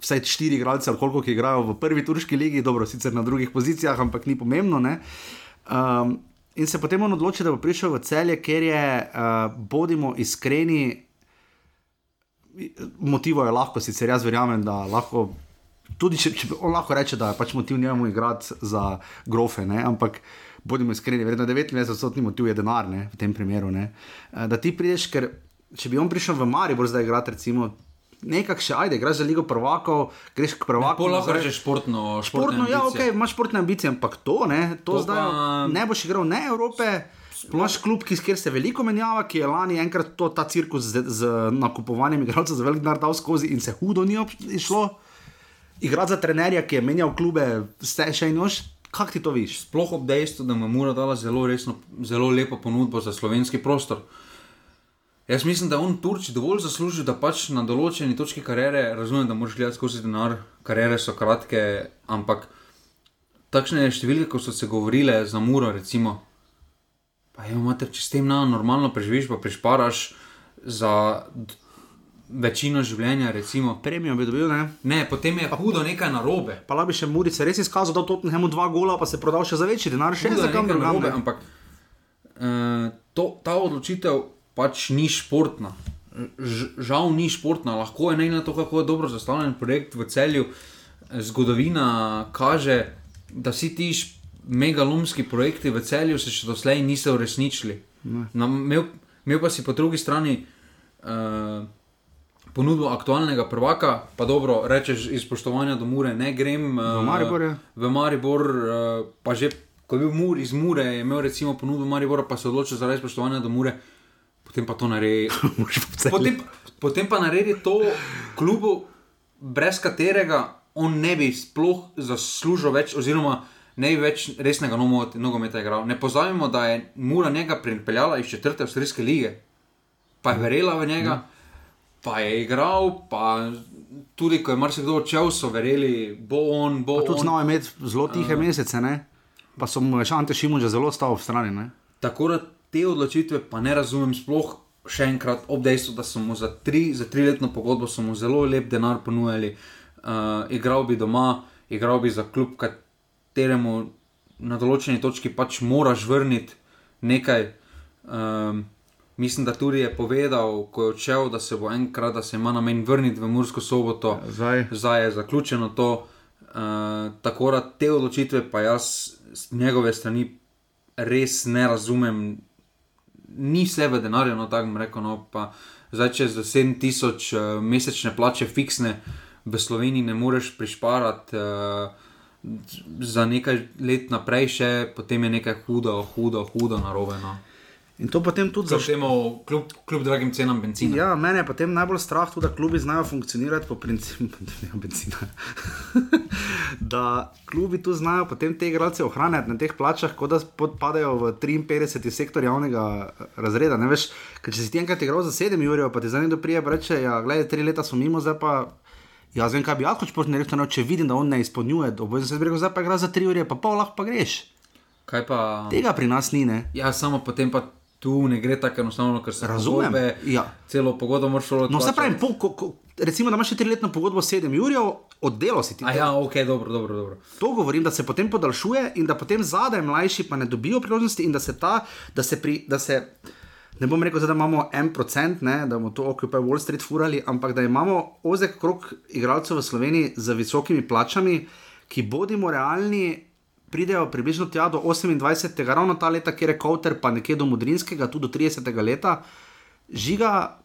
vsaj štiri igralce, koliko jih igrajo v prvi turški legi, dobro, sicer na drugih pozicijah, ampak ni pomembno. Um, in se potem on odloči, da bo prišel v celje, ker je, uh, bodimo iskreni, motivo je lahko, sicer jaz verjamem, da lahko. Tudi če, če on lahko reče, da je pač motiv njemu igrati za grofe, ne? ampak bodimo iskreni, verjetno 99% motiv je denar ne? v tem primeru. Ne? Da ti prideš, ker če bi on prišel v Maribor zdaj igrati, recimo nekako še ajde, greš za ligo prvakov, greš k prvaku. Lahko rečeš športno, športno. Ja, ok, imaš športne ambicije, ampak to ne, to, to zdaj pa... ne boš igral ne Evrope. Imáš klub, kjer se veliko menjava, ki je lani enkrat to, ta cirkus z, z nakupovanjem igralcev za velik denar dal skozi in se hudo ni išlo. Igrati za trenerja, ki je menjal klube, ste še in još. Kaj ti to viš? Sploh ob dejstvu, da mu je Mura dala zelo, resno, zelo lepo ponudbo za slovenski prostor. Jaz mislim, da on Turčiji dovolj zasluži, da pač na določeni točki kariere, razumem, da moraš gledati skozi denar, kariere so kratke, ampak takšne številke, kot so se govorile za Muro, recimo, pa je imate, če s tem na normalno preživiš, pa prišparaš za večino življenja, recimo. Premijo bi dobil, ne? Ne, potem je pa hudo nekaj narobe. Pa labi še Murice, res izkazal, da Tottenhamu dva gola, pa se prodal še za večji denar, še za kam drugam. Ampak uh, to, ta odločitev pač ni športna. Žal ni športna, lahko je ne na to, kako je dobro zastavljen projekt v celju. Zgodovina kaže, da vsi ti megalomski projekti v celju se še doslej niso uresničili. Imel pa si po drugi strani uh, ponudbo aktualnega prvaka, pa dobro, rečeš iz spoštovanja do Mure, ne grem uh, v Maribor. Je. V Maribor, uh, pa že ko je bil Mur iz Mure, je imel recimo ponudbo Maribora, pa se odločil za res spoštovanje do Mure potem pa to naredi. potem, potem pa naredi to klubu, brez katerega on ne bi sploh zaslužil več, oziroma ne bi več resnega nogometa igral. Ne pozabimo, da je Mura njega pripeljala iz četrte avstrijske lige, pa je verjela v njega, pa je igral, pa tudi ko je marsikdo odšel, so verjeli, bo on, bo pa on. Tudi znal imeti zelo tihe uh, mesece, ne? pa so mu še Ante Šimun že zelo stal v strani. Ne? Tako da te odločitve pa ne razumem, sploh še enkrat ob dejstvu, da smo za tri, za tri letno pogodbo zelo lep denar ponujali, uh, igral bi doma, igral bi za klub, kateremu na določeni točki pač moraš vrniti nekaj. Um, mislim, da tudi je povedal, ko je odšel, da se bo enkrat, da se ima namen vrniti v Mursko soboto. Zdaj. Zdaj je zaključeno to. Uh, tako da te odločitve, pa jaz z njegove strani res ne razumem. Ni vse v denarju, no tako rekel. No, pa zdaj, če za 7000 uh, mesečne plače fiksne v Sloveniji ne moreš prišparati. Uh, Za nekaj let naprej, še potem je nekaj hudo, hudo, hudo narobe. No. In to potem tudi Za temo, kljub, kljub dragim cenam benzina. Ja, mene je potem najbolj strah, tudi, da klubi znajo funkcionirati po principu benzina. da klubi tu znajo potem te igralce ohranjati na teh plačah, kot da padajo v 53. sektor javnega eh, razreda. Ne, veš, če si ti enkrat igral za 7 ur, pa ti za nekdo prije reče, ja, gledaj, tri leta smo mimo, zdaj pa. Jaz vem, kaj bi športni direktor, no, če vidim, da on ne izpolnjuje, obojno se zbrego, zdaj pa igra za 3 ure, pa pol lahko pa greš. Kaj pa? Tega pri nas ni, ne? Ja, samo potem pa tu ne gre tako enostavno, ker se Razumem, pogodbe, ja. celo pogodbo moraš šolo. No, se pravi, po, ko, ko, recimo, da imaš triletno pogodbo 7 ur, oddelo si ti. A ja, ok, dobro, dobro. dobro. To govorim, da se potem podaljšuje in da potem zadaj mlajši pa ne dobijo priložnosti in da se ta, da se pri, da se. Ne bom rekel, da imamo en procent, ne, da bomo to okupaj Wall Street furali, ampak da imamo ozek krok igralcev v Sloveniji z visokimi plačami, ki bodimo realni, pridejo približno tja do 28. ravno ta leta, kjer je Kowter, pa nekje do Mudrinskega, tudi do 30. leta. Žiga,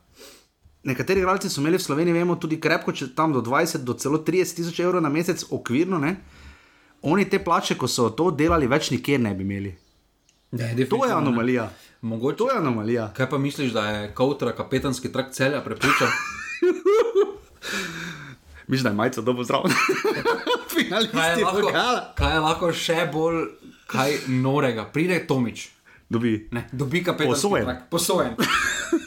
nekateri igralci so imeli v Sloveniji, vemo, tudi krepko, če tam do 20, do celo 30 tisoč evrov na mesec, okvirno, ne. Oni te plače, ko so to delali, več nikjer ne bi imeli. Ne, To je anomalija. Mogoče. To je anomalija. Kaj pa misliš, da je Kautra kapetanski trak celja prepričal? Misliš, da je majica dobro zraven? Finalisti lahko, pokala. kaj je lahko še bolj kaj norega? Pride Tomič, Dobi. ne, dobi kapetanski Posojen. trak. Posojen.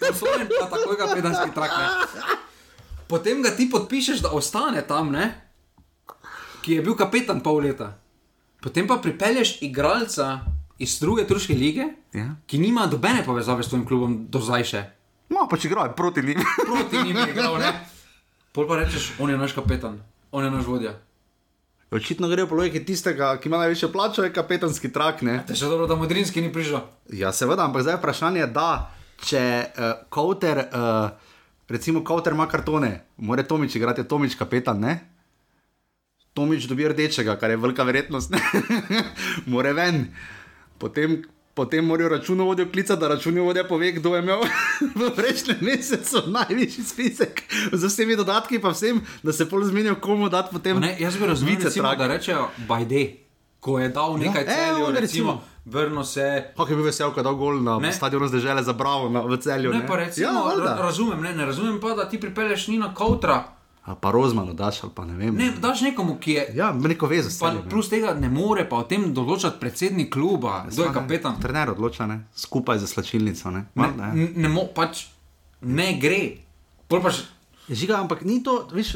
Posojen pa takoj kapetanski trak. Ne. Potem ga ti podpišeš, da ostane tam, ne? ki je bil kapetan pol leta. Potem pa pripelješ igralca iz druge turške lige, Ja. ki nima dobene povezave s tvojim klubom do zdaj še. No, pa če igrajo proti njim. Proti njim je igral, ne? Pol pa rečeš, on je naš kapetan, on je naš vodja. Očitno gre po logiki tistega, ki ima največjo plačo, je kapetanski trak. Ne? Te še dobro, da Modrinski ni prišel. Ja, seveda, ampak zdaj je vprašanje, da če uh, Kowter, uh, recimo Kowter ima kartone, mora Tomič igrati, je Tomič kapetan, ne? Tomič dobi rdečega, kar je velika verjetnost, more ven. Potem, potem morajo računovodjo klicati, da računovodja pove, kdo je imel v prejšnjem mesecu najvišji spisek z vsemi dodatki, pa vsem, da se pol zmenijo, komu dati potem. Ne, jaz bi razumel, recimo, da rečejo Bajde, ko je dal nekaj Ja, ja, evo, recimo. recimo, vrno se. Kako je bil vesel, ko je dal gol na Ne. stadionu zdržele za bravo na, v celju. Ne, pa recimo, ja, ra razumem, ne, ne razumem pa, da ti pripelješ Nina Kautra. Pa Rozmano daš ali pa ne vem. Ne, daš nekomu, ki je. Ja, neko vezo s tem. plus tega ne more pa o tem določati predsednik kluba, kdo je kapetan. Trener odloča, ne? skupaj za slačilnico. Ne? Ne, Valjda, ja. n- ne, mo, pač ne gre. Pol pa še, Žiga, ampak ni to, veš,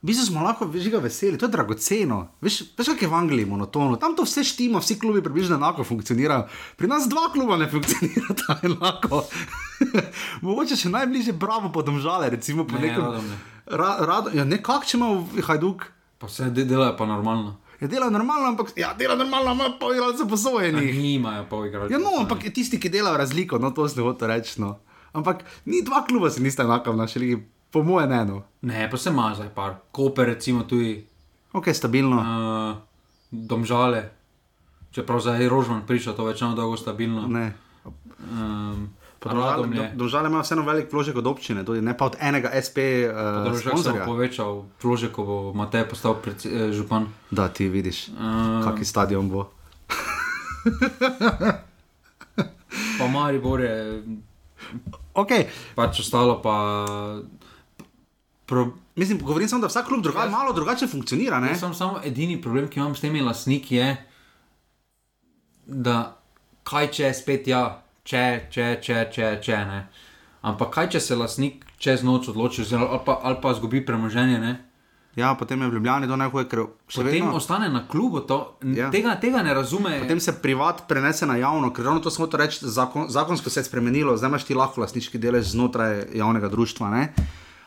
v bistvu smo lahko žiga veseli, to je dragoceno. Veš, veš kako je v Angliji monotono, tam to vse štima, vsi klubi približno enako funkcionirajo. Pri nas dva kluba ne funkcionirata enako. Mogoče še najbližje bravo podomžale, recimo po Ne, nekem. Radom ne. Ra, rado, ja, ne kak, če ima Hajduk. pa vse de- delajo pa normalno. Ja, dela normalno, ampak ja, dela normalno, ima pa igralce posojeni. Nimajo pa igrati. Ja, no, ampak tisti, ki delajo razliko, no, to se ne hoče reči. No. Ampak ni dva kluba, se nista enaka v naši ligi, po mojem, eno. Ne, pa se ima zdaj par. Koper, recimo, tudi Ok, stabilno. uh, domžale. Čeprav zdaj Rožman prišel, to več ne dolgo stabilno. Ne. Um, Domžale imajo vseeno velik vložek od občine, tudi ne pa od enega SP uh, Držak se bo povečal, vložek, ko bo Matej postal predse, eh, župan. Da, ti vidiš, Um, kakšen stadion bo. pa Maribor je Ok, pač ostalo, pa. Pro, mislim, govorim samo, da vsak klub druga, malo drugače funkcionira. Ne? Sam, samo edini problem, ki imam s temi lastniki, je, da kaj če spet ja, če, če, če, če, če ne. Ampak kaj če se lastnik čez noč odloči, oziroma ali pa, ali pa zgubi premoženje, ne? Ja, potem je v Ljubljani do nekoga, ker še Potem vedno. ostane na klubu, to, Ja. tega, tega ne razume. Potem se privat prenese na javno, ker ravno to smo to reči, zakon, zakonsko se je spremenilo, zdaj imaš ti lahko lastniški delež znotraj javnega društva. Ne?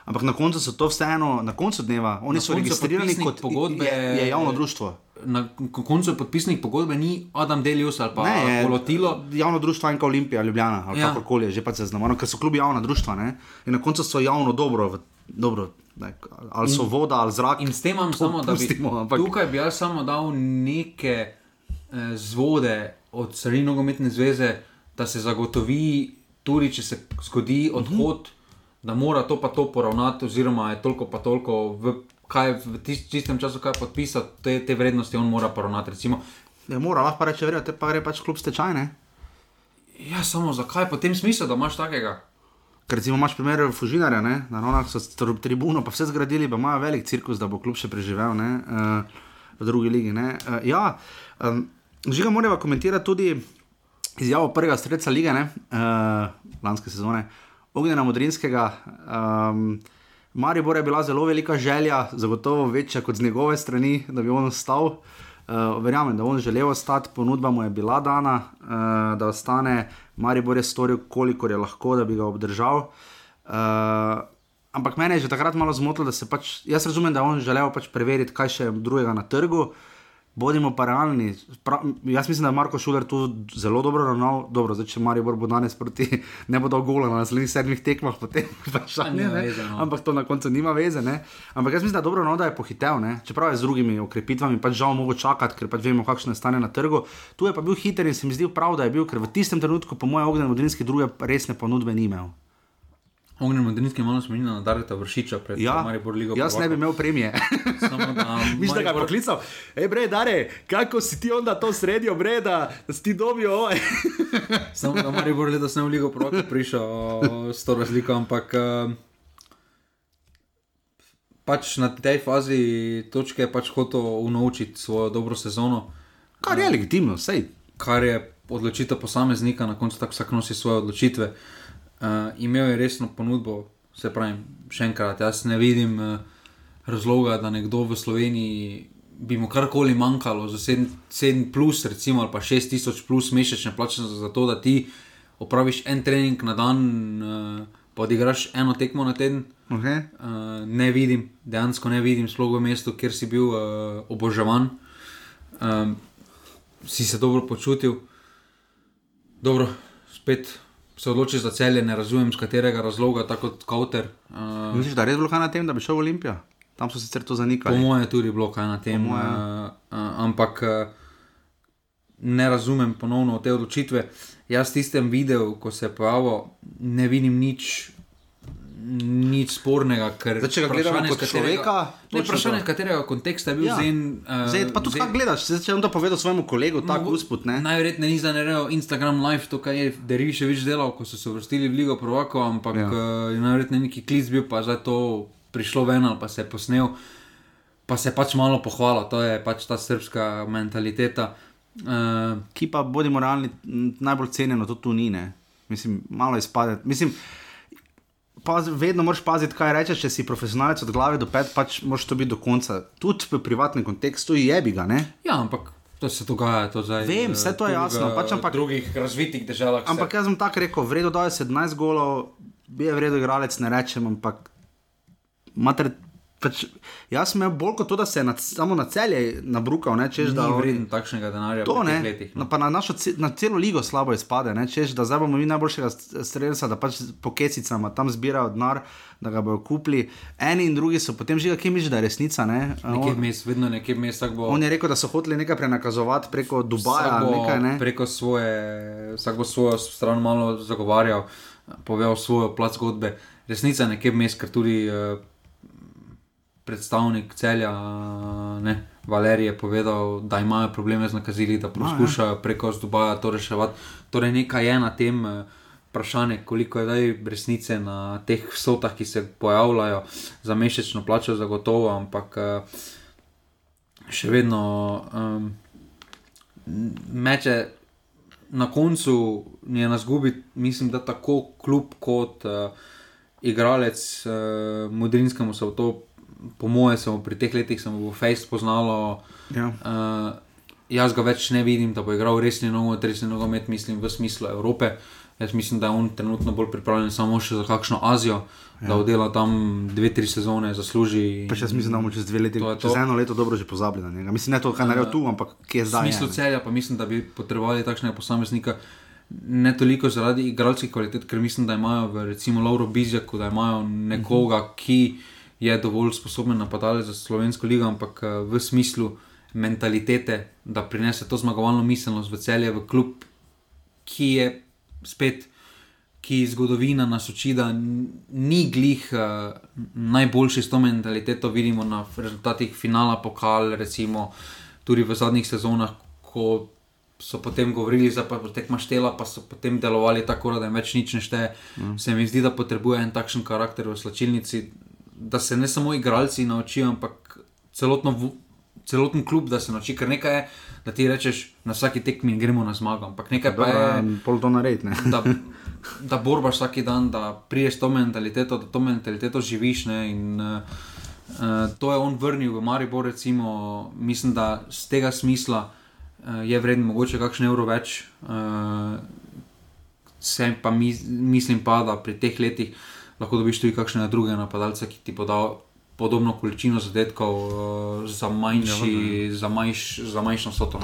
Ampak na koncu so to vseeno, na koncu dneva, oni Na so registrirani kot pogodbe- je, je javno društvo. Na koncu podpisnik pogodbe ni Adam Delius ali pa Ne, je Polotilo. Javno društvo Anka Olimpija, Ljubljana ali Ja. kakorkoli je že pač zaznamovano, ker so klubi javna društva. Ne? In na koncu so javno dobro, v, dobro ne, ali so voda ali zrak. In s tem imam samo, da bi ampak- tukaj bi jaz samo dal neke eh, zvode od strani nogometne zveze, da se zagotovi, tudi če se zgodi Mhm. odhod, uh -huh. da mora to pa to poravnati, oziroma je toliko pa toliko v, kaj, v tis- tistem času, kaj podpisati, te, te vrednosti on mora poravnati. Recimo, Ne mora, lahko reče, verjete, te pa gre pač klub stečaj. Ne? ja, samo zakaj po tem smislu, da imaš takega? Ker recimo imaš primer Fužinarja, ne? na Ronah so tr- tribuno, pa vse zgradili, pa imajo velik cirkus, da bo klub še preživel ne? uh, v drugi ligi. Uh, ja, um, Žiga moramo komentirati tudi izjavo prvega streca lige, uh, lanske sezone, Ognjena Modrinskega. Um, Maribor je bila zelo velika želja, zagotovo večja kot z njegove strani, da bi on ostal. Uh, verjamem, da on želel ostati, ponudba mu je bila dana, uh, da ostane. Maribor je storil, kolikor je lahko, da bi ga obdržal. Uh, ampak mene je že takrat malo zmotilo, da se pač, jaz razumem, da on želel pač preveriti, kaj še je drugega na trgu. Bodimo pa realni. Pra, jaz mislim, da je Marko Šuler tu zelo dobro ravnal. Dobro, zdaj, če Maribor bo danes proti ne bo dal gola na naslednjih sedmih tekmah, potem vprašanje. Ne. veze, no. Ampak to na koncu nima veze. Ne? Ampak jaz mislim, da je dobro, no, da je pohitev. Ne? Čeprav je z drugimi okrepitvami pač žal mogo čakati, ker pač vemo, kakšno je stanje na trgu. Tu je pa bil hiter in se mi zdi prav, da je bil, ker v tistem trenutku, po mojem, ognjen modrinski druge resne ponudbe ni imel. Ognjen Modrinski malo spominja na Dareta Vršiča pred Ja, Maribor Ligo. jaz ne bi imel premije. Samo da ga je poklical, hej, bre, dare, kako si ti onda to sredijo, bre, da, da si ti dobil ovaj. Samo da Maribor letos ne v Ligo prvaka prišel s to razliko, ampak eh, pač na tej fazi točke je pač hotel unovčiti svojo dobro sezono, Kar je legitimno, sej. kar je odločitev posameznika, na koncu tako vsak nosi svoje odločitve. Uh, imel je resno ponudbo, se pravi, še enkrat, jaz ne vidim uh, razloga, da nekdo v Sloveniji bi mu karkoli manjkalo za 7, 7 plus, recimo, ali pa 6000 plus mesečne plače za, to, da ti opraviš en trening na dan, uh, pa odigraš eno tekmo na teden. Okay. Uh, ne vidim, dejansko ne vidim, sploh v mestu, kjer si bil uh, oboževan, um, si se dobro počutil. Dobro, spet se odločiš za celje, ne razumem, z katerega razloga, tako kot Kauter. Uh, Misliš, da je res bilo kaj na tem, da bi šel v Olimpijo? Tam so sicer to po zanikali. mojem, tudi bilo kaj na tem, uh, uh, ampak uh, ne razumem ponovno te odločitve. Jaz tistem videu, ko se je pojavil, ne vidim nič. Nič spornega, Zdaj, če ga gledamo kot človeka, ne vprašanje, iz katerega konteksta je bil Ja. Zen. Uh, Zdaj, pa tudi kaj gledaš, zdaj, če on to povedal svojemu kolegu, tako usput, ne? Najverjetneje ni zanerejo Instagram live, to, kar je Deriviševič delal, ko so se vrstili v Ligo Prvako, ampak Ja. uh, je najverjetneje neki klic bil, pa zdaj to prišlo ven ali pa se je posnel, pa se je pač malo pohvalil, to je pač ta srpska mentaliteta. Uh, Ki pa, bodimo realni, najbolj cenjeno to tu ni, ne? Mislim, malo izpade. Mislim, Paz, vedno moraš paziti, kaj rečeš, če si profesionalec od glave do pet, pač moraš to biti do konca. Tudi v privatnem kontekstu je bi ga, ne? ja, ampak to se dogaja, to zdaj. Vem, eh, vse to je v jasno, pač ampak- drugih razvitih državah. Ampak jaz sem tako rekel, v redu, da je 17 golov, bi je v redu igralec, ne rečem, ampak mater, pač, jaz sem imel bolj kot to, da se je na, samo na celje nabrukal, ne, češ, da ni vreden takšnega denarja To ne, letih. no, pa na, našo, na celo ligo slabo izpade, ne, češ, da zdaj bomo mi najboljšega st- strelca, da pač po kesicama tam zbirajo denar, da ga bodo kupili. Eni in drugi so potem že, kje misliš, da je resnica. Ne? Nekje vmes, vedno nekje vmes, bo. on je rekel, da so hoteli nekaj prenakazovati preko Dubaja bo nekaj. Ne? Preko svoje, vsak bo svojo stran malo zagovarjal, povedal svojo plat zgodbe. Resnica je nekje vmes, ker tudi uh, predstavnik celja, ne, Valerij je povedal, da imajo probleme z nakazili, da poskušajo preko Dubaja to reševati. Torej, nekaj je na tem. Uh, Vprašanje, koliko je zdaj resnice na teh vsotah, ki se pojavljajo za mesečno plačo, zagotovo, ampak uh, še vedno um, meče na koncu je na zgubi, mislim, da tako klub kot uh, igralec uh, Modrinskemu se v to, po moje, se pri teh letih samo v Face poznalo. Ja. Uh, jaz ga več ne vidim, da bo igral resni nogomet, resni nogomet, mislim v smislu Evrope. Jaz mislim, da je on trenutno bolj pripravljen samo še za kakšno Azijo, ja. da oddela tam dve, tri sezone, zasluži. Pa še jaz mislim, da bomo čez dve leti, To je čez to. eno leto dobro že pozabili na njega. Mislim, ne to, kaj naredil tu, ampak kje je V zdaj. smislu je, ne. celja pa mislim, da bi potrebovali takšnega posameznika. Ne toliko zaradi igralskih kvalitet, ker mislim, da imajo v recimo Lauro Bizjaku, da imajo nekoga, ki je dovolj sposoben napadalec za slovensko ligo, ampak eh, v smislu mentalitete, da prinese to zmagovalno miselnost v celje, v klub, ki je spet, ki zgodovina nas uči, da ni glih uh, najboljši s to mentaliteto, vidimo na rezultatih finala pokal, recimo tudi v zadnjih sezonah, ko so potem govorili, da pa bo tekma štela, pa so potem delovali tako, da jim več nič ne šteje. Mm. Se mi zdi, da potrebuje en takšen karakter v slačilnici, da se ne samo igralci naučijo, ampak celotno, celoten klub, da se nauči, ker nekaj je, da ti rečeš na vsaki tekmi gremo na zmago, ampak nekaj pa je Dobro, Pol to narediti. da, da borbaš vsak dan, da priješ to mentaliteto, da to mentaliteto živiš. Ne, in, uh, uh, to je on vrnil v Maribor, recimo, mislim, da z tega smisla uh, je vreden mogoče kakšen evro več. Uh, Sem pa mi, mislim pa, da pri teh letih lahko dobiš tudi kakšne druge napadalce, ki ti podajo podobno količino zadetkov uh, za, manjši, za, manjš, za manjšo soto.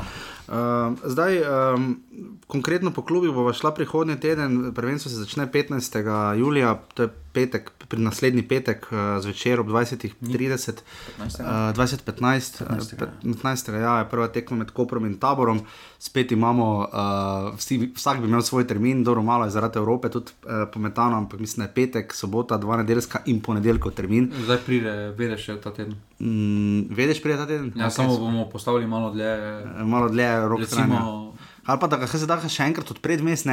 Uh, zdaj, um, konkretno po klubih bomo šla prihodnji teden, prvenstvo se začne 15. julija, to je petek, pri naslednji petek uh, zvečer ob 20.30. 15. Uh, 2015, 15., ja. 15. Ja, je prva tekma med Koprom in Taborom, spet imamo, uh, vsi, vsak bi imel svoj termin, dobro malo je zaradi Evrope tudi uh, pometano, ampak mislim, da je petek, sobota, dva nedeljska in ponedeljkov termin. Zdaj pride, vedeš, ta teden. Mm, vedeš, prije ta teden? Ja, samo bomo postavili malo dlje. malo dlje rok. Recimo, Ali pa da ga se da še enkrat odpreti vmes,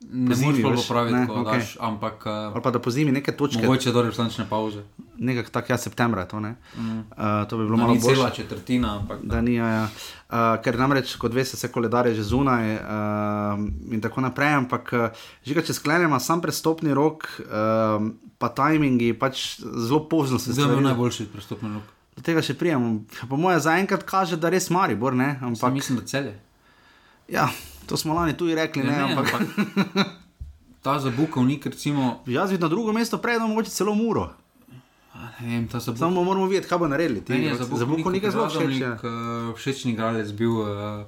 ne? ne moreš pa popraviti, ne, ko okej. daš, ampak uh, Ali pa da po zimi neke točke, mogoče do reprezentančne pauze. nekako tako, ja, septembra je to, ne? Mm. Uh, to bi bilo Da malo bolje. cela četrtina, ampak Da ni, ja, ja. Uh, ker namreč, kot veste, se koledar je že zunaj uh, in tako naprej. Ampak, že če sklenemo, sam prestopni rok, uh, pa tajmingi, pač zelo pozno se zdaj je najboljši prestopni rok. Do tega še prijemo. Po mojem, zaenkrat kaže, da res Maribor, ne? Pa Ampak, mislim, da celje. ja, to smo lani tudi rekli, ne? Ne, ne, ampak, ampak ta zabukovnik, recimo, jaz vidim na drugo mesto, prej da mogoče celo muro. ne vem, zabukovnik. Samo moramo videti, kaj bo naredili. Ti, Meni je za Zabukovnik Bukovnik je zelo všeč. Radomljik, ja. Všečni igralec bil, uh,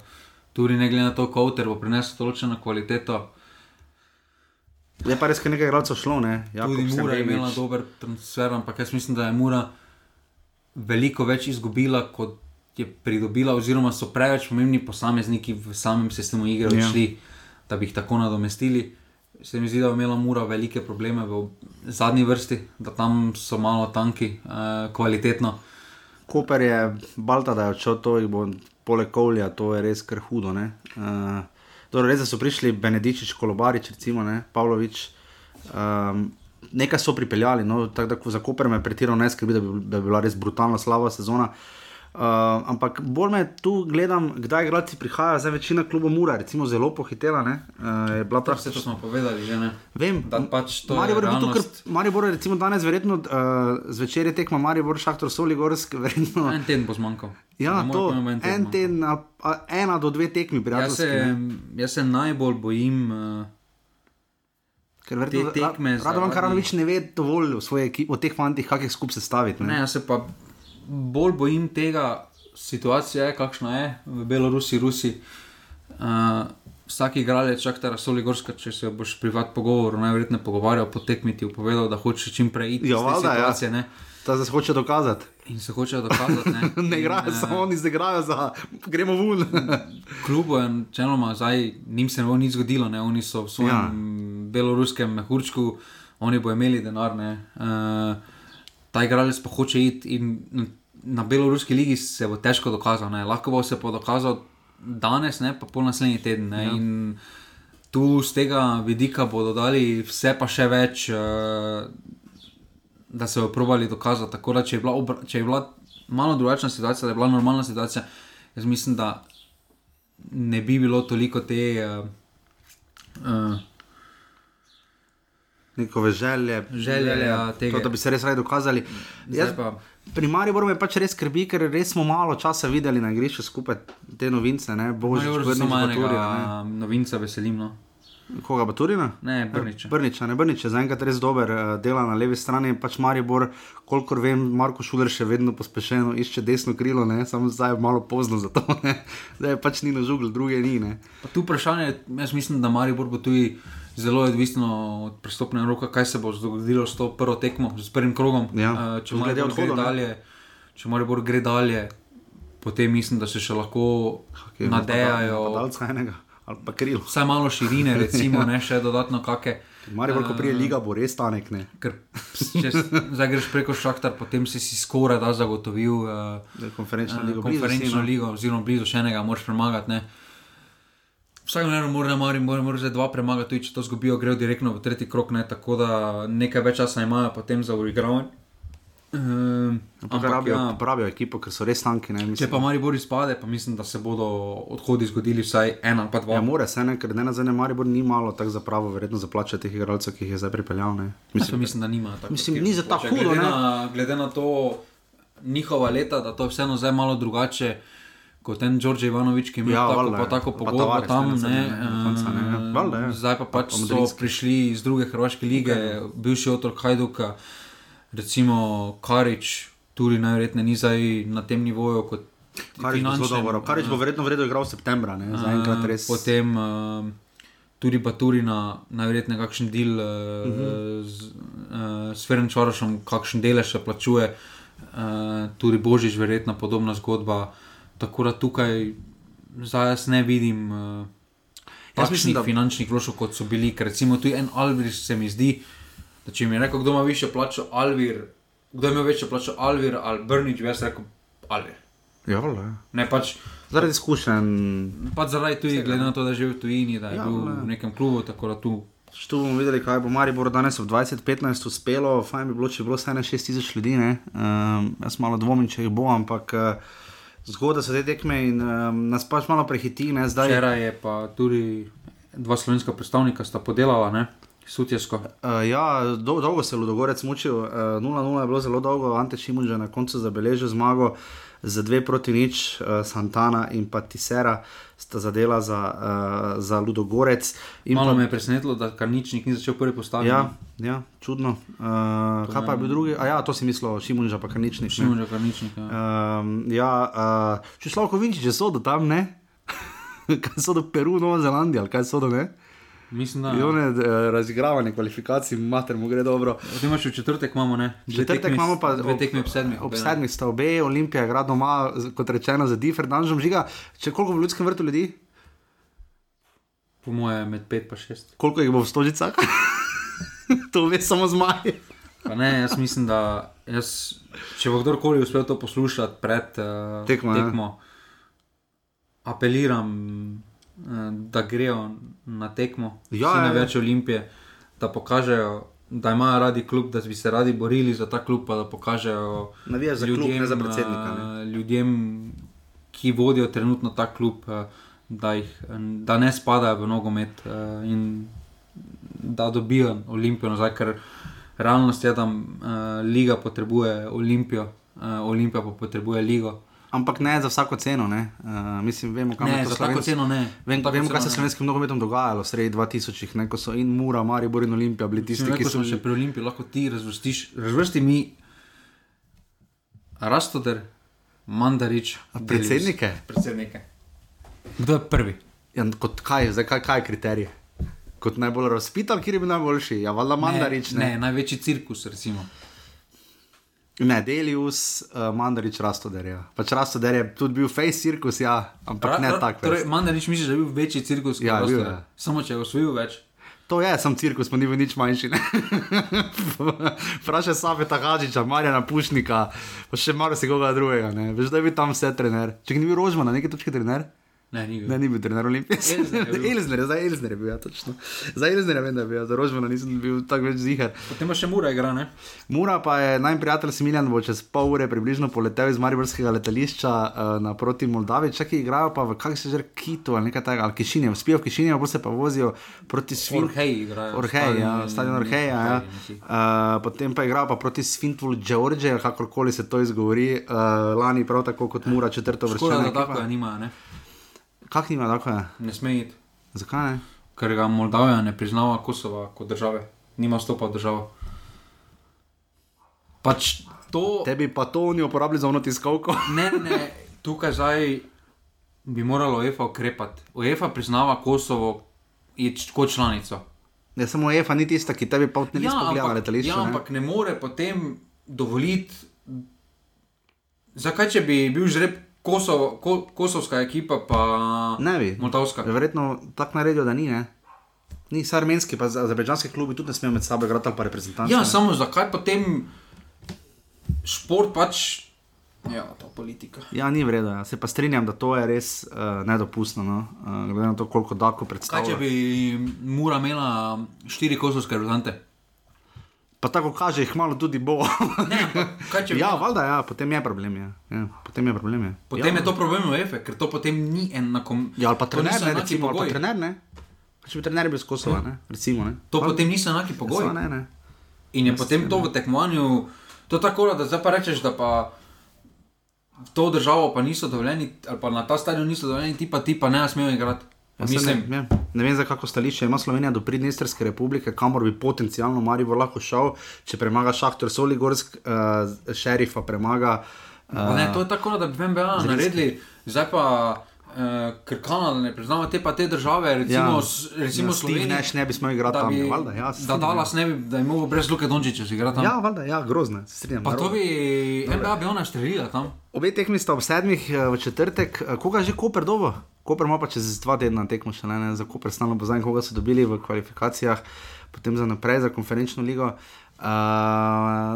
tudi ne glede na to, kauter bo prinesel določeno kvaliteto. Je pa res, ker nekaj igralcev šlo, ne? Tudi Mura je imela dober transfer, ampak jaz mislim, da je Mura veliko več izgubila, kot je pridobila, oziroma so preveč pomembni posamezniki v samem sistemu igre Ja. odšli, da bi jih tako nadomestili. Se mi zdi, da je imela Mura velike probleme v zadnji vrsti, da tam so malo tanki, uh, kvalitetno. Koper je Balta, da je odšel, to jih bo poleg Kovlja, to je res kar hudo. ne. Uh, dobro, res da so prišli Benedičič, Kolobarič, recimo, ne, Pavlović. Um, nekaj so pripeljali, no, tako da ko za Koper me pretirano ne skrbi, da bi, da bi bila res brutalna slaba sezona. Uh, ampak bolj me tu gledam, kdaj igralci prihajajo, zdaj večina klubov mora, recimo zelo pohitela. ne, Uh, bila To vse to smo povedali, že ne. Vem, Da pač to Maribor je bil tu, ker realnost. Maribor je recimo danes verjetno uh, zvečer je tekma Maribor, Šahtor Soligorsk, verjetno. En teden bo zmanjkal. Ja, Ne to, en manjkal. teden, a, a, ena do dve tekmi, Jaz prijateljski. se, jaz se najbolj bojim. Uh, Ker verjetno te tekme Radovan Karanovič ne ve dovolj o, ekipi, o teh fantih, kak jih skupaj sestaviti. Ne, Ne? jaz se pa bolj bojim tega, situacija je, kakšna je v Belorusiji, Rusi. Uh, vsak igralec, čak ta Soligorska, če se boš privat pogovor, najverjetneje pogovarjal po tekmi, ti je povedal, da hoče čim prej iti Ja, te valjda, ja. Ne? Ta se hoče dokazati. In se hoče dokazati. Ne, Ne igrajo, eh, samo oni zdaj igrajo za gremo ven. klubu je načeloma zdaj, njim se ne bo nič zgodilo, ne? oni so v svojem Ja. ja. beloruskem mehurčku, oni bo imeli denar. Uh, ta igralec pa hoče iti in na- beloruski ligi se bo težko dokazal, ne? lahko bo se pa dokazal danes, ne? pa pol naslednji teden. Ja. In tu z tega vidika bodo dali vse pa še več. Uh, Da se bodo probali dokazati. Tako da, če je, bila če je bila malo drugačna situacija, da je bila normalna situacija, jaz mislim, da ne bi bilo toliko te. Uh, uh, njihove želje, Želje, ja, tega. to, da bi se res radi dokazali. Jaz, pa, pri Mariboru me pač res skrbi, ker res smo malo časa videli na igrišču skupaj te novince, Brnič, samo Baturina, enega novinca veselim. No. Koga Baturina? Ne, Brniča. Brniča, ne Brnič je zaenkrat res dober, eh, dela na levi strani, pač Maribor, kolikor vem, Marko Šuler še vedno pospešeno išče desno krilo, ne? samo zdaj je malo pozno za to, ne? zdaj pač ni na žugl, druge ni. Ne? Pa tu vprašanje, jaz mislim, da Maribor bo tudi zelo odvisno od pristopnega roka, kaj se bo zgodilo s to prvo tekmo, s prvim krogom. Ja, Eh, če Maribor gre dalje, če Maribor gre dalje, potem mislim, da se še lahko Kje, nadejajo. Napadalca enega ali pa krilo. Vsaj malo širine, recimo, ne še dodatno kakšne. Maribor, ko prije liga, bo res tanek. Ne? Ker če zdaj greš preko Šahtar, potem si si skoraj da zagotovil uh, Konferenčno ligo, blizu konferenčno no. ligo, oziroma blizu še enega, moraš premagati. Ne? Vsak dan mora, mora, mora, mora zdaj dva premagati, tudi če to zgubijo, grejo direktno v tretji krok, ne? tako da nekaj več časa imajo potem za uigravanje. Um, Ampak rabijo, ja. rabijo ekipo, ker so res tanki. Ne, če mislim. pa Maribor izpade, pa mislim, da se bodo odhodi zgodili vsaj ena ali dva. Ja, more se, ne, ker ne na zadnje Maribor ni malo tako za pravo, verjetno za plače teh igralcev, ki jih je zdaj pripeljal. Ne. Mislim, Mislim, mislim, da nima tako. Mislim, ni za ta hudo, glede na, glede na to njihova leta, da to je vseeno zdaj malo drugače. Kot ten Đorđe Ivanovič, ki ima Ja, ja, tako, valjda, pa ja. tako Pa pogodbo Tavares, tam, ne, ne, ne, na koncu, ne, ja. eh, Valjda, ja. zdaj pa Pa- pač pa so prišli iz druge hrvaške lige, bivši otrok Hajduka, recimo Karič, tudi najverjetneje ni zdaj na tem nivoju kot Karič bo dobro. Karič bo verjetno vredno igral v septembra, ne, zaenkrat Eh, res. Potem uh, tudi Baturina, najverjetneje kakšen del uh, uh Mhm. -huh. z, uh, s Ferenčarošem, kakšen delež še plačuje, uh, tudi Božič, verjetno podobna zgodba. Tako da tukaj zdaj jaz ne vidim. Uh, mislim, Takšnih da- finančnih vložkov, kot so bili, ker recimo tu en Alvir se mi zdi, da če mi je rekel, kdo ima više plačo, Alvir, kdo ima večjo plačo, Alvir ali Brnič, bi jaz rekel Alvir. Ja, valjda, ja. Ne pač Zaradi izkušenj. Pač zaradi tudi, glede na to, da je živel v tujini, da je Ja, ja, bil ne. v nekem klubu, tako da tu. Tu bomo videli, kaj bo Maribor danes v 2015 uspelo. Fajn bi bilo, če bi bilo vsaj na 6000 ljudi. Um, jaz malo dvomim, če jih bo, ampak uh, zgodaj so te tekme in um, nas pač malo prehiti. Ne, zdaj, Včeraj je pa tudi dva slovenska predstavnika sta podelala, ne, sutjesko. Uh, ja, dol, dolgo se je Ludogorec mučil, uh, 0-0 je bilo zelo dolgo, Ante Šimunž je na koncu zabeležil zmago za dve proti nič, uh, Santana in pa Tisera sta zadela za, uh, za Ludogorec. In Malo pa- me je presenetilo, da Karničnik ni začel prvi postaviti. Ja, ja, čudno. Uh, kaj pa je bil drugi? A ja, to si mislil, Šimunža pa kar nič ni. Šimo že Karničnik. Ja. Um, ja, uh, če Slavko Vinčič je sodo tam, ne? kaj so do Peru, Nova Zelandija, ali kaj so do ne? Mislim, da Ja. One uh, razigravanje kvalifikacij, mater mu gre dobro. Imaš v četrtek, imamo ne. Dve Četrtek tekmi- imamo pa dve tekmi ob sedmih. Ob sedmih sta obe, Olimpija igra doma, z- kot rečeno, za Differ, Danžom žiga. Če koliko v ljudskem vrtu ljudi, Po moje med pet pa šest. koliko jih bo v stožicah? to ve samo zmaj. Pa ne, jaz mislim, da jaz, če bo kdorkoli uspel to poslušati pred uh, Tekmo, tekmo apeliram, da grejo na tekmo, Ja, vsi ja, ja. največ olimpije, da pokažejo, da imajo radi klub, da bi se radi borili za ta klub, pa da pokažejo Navijaš za klub, ne za predsednika, ne. eh, ljudem, ki vodijo trenutno ta klub, eh, da, jih, eh, da ne spadajo v nogomet eh, in da dobijo Olimpijo nazaj, ker realnost je, da liga potrebuje Olimpijo, Olimpija pa potrebuje ligo. Ampak ne za vsako ceno. Ne? Uh, mislim, vemo, kam Ne, je to Slovenci- ceno ne. Vem, vemo, kaj ceno se ne. s slovenskim nogometom dogajalo, sredi 2000-ih, ne, ko so in Mura, Maribor in Olimpija bili tisti, Če ki so še pri Olimpiji, lahko ti razvrstiš, razvrsti mi Rastoder, Mandarič, Delius. predsednike. Predsednike. Kdo je prvi? Ja, kot kaj, zdaj, kaj, kaj je kriterij? Kot najbolj razpitan, kjer je bil najboljši, ja, valjda Mandarič, ne. ne. ne, največji cirkus, recimo. Ne, Delius, uh, Mandarič, Rastoder. Ja. Pač Rastoder je tudi bil face cirkus, ja, ampak ne tak. Torej, Mandarič misliš, da je bil večji cirkus kot Ja, bil je. Samo če je osvojil več. To je, sem cirkus, pa ni bil nič manjši. Vprašaj Safeta Hadžiča, Marjana Pušnika, pa še malo si koga drugega. Ne. Veš, da je bil tam vse trener. Če ni bil Rožman na neki točki trener, Ne, ni bil. Ne, ni bil trener Olimpije. Elzner zdaj Elzner je bil, ja, točno. Za Elzner vem, da je bil, za Rožmana nisem bil tako več zihar. Potem še mura igra, ne? Mura pa je naj prijatelj Similjan, bo čez pol ure približno poletel iz Mariborskega letališča uh, naproti Moldavi, čakaj igrajo pa v kakšnem se že Kitu ali nekaj takega, ali Kišinjev, spijo v Kišinjev, pa se pa vozijo proti Svintu. Orhej igrajo. Orhej, ja, stadion Orheja. Ja. Orhej, neki. Uh, potem pa igrajo pa proti Svintu George, kakorkoli se to izgovori, uh, lani prav tako kot Mura četrto Škoda, vrščena. da tako je nimajo, ne? Kak nima tako? Ne sme iti. Zakaj ne? Ker ga Moldavija ne priznava Kosova kot države. Nima stopa v državo. Pač to. Tebi pa to oni uporabljali za ono tiskovko. Ne, ne, tukaj zdaj bi moralo UEFA ukrepati. UEFA priznava Kosovo kot članico. Ne samo EFA, ni tista, ki tebi pa ne ja, pogleda na letališče. ja, ampak ne more potem dovoliti. Zakaj, če bi bil žreb Kosovo, ko, kosovska ekipa, pa Ne bi. Moldavska? Verjetno tako naredijo, da ni. Ne? Ni, saj armenski, pa azerbajdžanski klubi tudi ne smejo med sabo igrati ali pa reprezentanci. Ja, ne. samo zakaj potem šport pač. Ja, ta politika. ja, ni vredno. Ja. Se pa strinjam, da to je res uh, nedopustno. No? Uh, glede na to, koliko Kaj, predstavlja. če bi Mura imela štiri kosovske reprezentante? Pa tako kaže, jih malo tudi bo. Ne, ja, valjda, ja, potem je problem. Ja. Ja, potem je problem. Ja. Potem ja. je to problem UEFA, ker to potem ni enako. Ja, ali pa trener, ne, recimo, ali pa trener, ne. Če bi trener bil z Kosova, ne, recimo. Ne. To Valjda. potem niso enaki pogoji. Ja, ne, ne. In je potem to v tekmovanju, to je tako, da zdaj pa rečeš, da pa v to državo pa niso dovoljeni, ali pa na ta stadion niso dovoljeni, ti pa ti pa ne smejo igrati. Ja, Mislim, ne, ja. ne vem, za kako stališče ima Slovenija do Pridnestrske republike, kamor bi potencialno Maribor lahko šel, če premaga Šahtor Soligorsk, uh, šerifa premaga. Pa Ne, to je tako, da bi Zrinski. naredili, zdaj pa, uh, ker Kanada ne priznava te pa te države, recimo, Ja. s- recimo Ja, Steve Slovenija. Nash ne bi smel igrati da tam, bi- ja, valjda, ja, da. Dallas ne bi, da je mogel brez Luke Dončića igrati tam. Ja, valjda, ja, grozne, se strinjam. Pa to narobe. bi, NBA bi ona štrelila tam. Obe tekmi sta ob sedmih eh, v četrtek, Eh, koga je že Koper dobo? Koper ima pa čez dva tedna tekmo še ne, ne za Koper, stalno bo zdaj, koga so dobili v kvalifikacijah, potem za naprej za konferenčno ligo. Uh,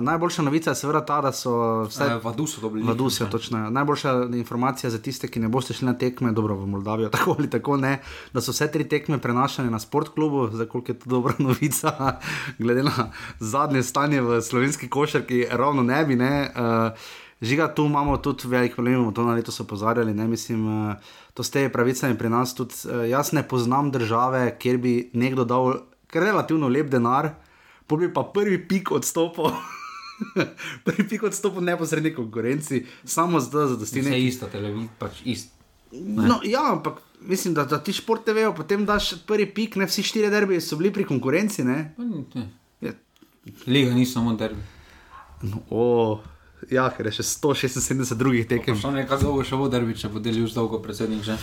najboljša novica je seveda ta, da so vse Eh, Vadu so dobili. Vadusijo, točno. Najboljša informacija za tiste, ki ne boste šli na tekme, dobro v Moldavijo, tako ali tako ne, da so vse tri tekme prenašane na sportklubu, za koliko je to dobra novica, glede na zadnje stanje v slovenski košarki, ravno ne bi. Ne. Uh, Žiga, tu imamo tudi velik problem, bomo to na leto opozarjali. Ne, mislim, uh, to ste pravicami pri nas. Tudi, uh, jaz ne poznam države, kjer bi nekdo dal relativno lep denar, pa bi pa prvi pik odstopil. prvi pik odstopil neposredni konkurenci, samo zato, da dosti Vse nekaj. isto, televizija, pač isto. No, ja, ampak mislim, da, da ti športe vejo, potem daš prvi pik, ne vsi štiri derbi so bili pri konkurenci. Ne? Ja, Liga ni samo derbi. no, o, ja, ker je še 176 drugih tekem. Še nekaj dolgo še bo derbi, če bo delil z dolgo predsednik že.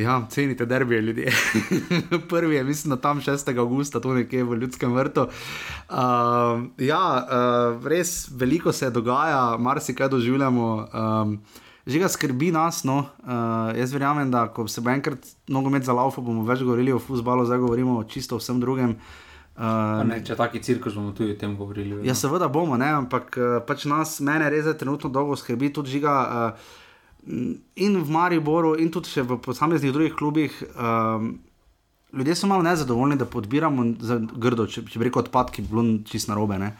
Ja, cenite derbije ljudje. Prvi je, mislim, da tam 6. augusta, tu nekje v Ljudskem vrtu. Uh, ja, uh, res veliko se dogaja, marsikaj doživljamo. Um, Žiga skrbi nas, no. Uh, jaz verjamem, da ko se bo enkrat nogomet zalaufal, bomo več govorili o futbalu, zdaj govorimo čisto o vsem drugem. Uh, Ne, če taki cirkus bomo tudi o tem govorili. Ja, seveda bomo, ne? ampak eh, pač nas, mene res trenutno dolgo skrbi, tudi žiga. Uh, in v Mariboru, in tudi v posameznih drugih klubih. Um, ljudje so malo nezadovoljni, da podbiramo za grdo, če, če bi rekel odpadki, bilo čist narobe. Ne?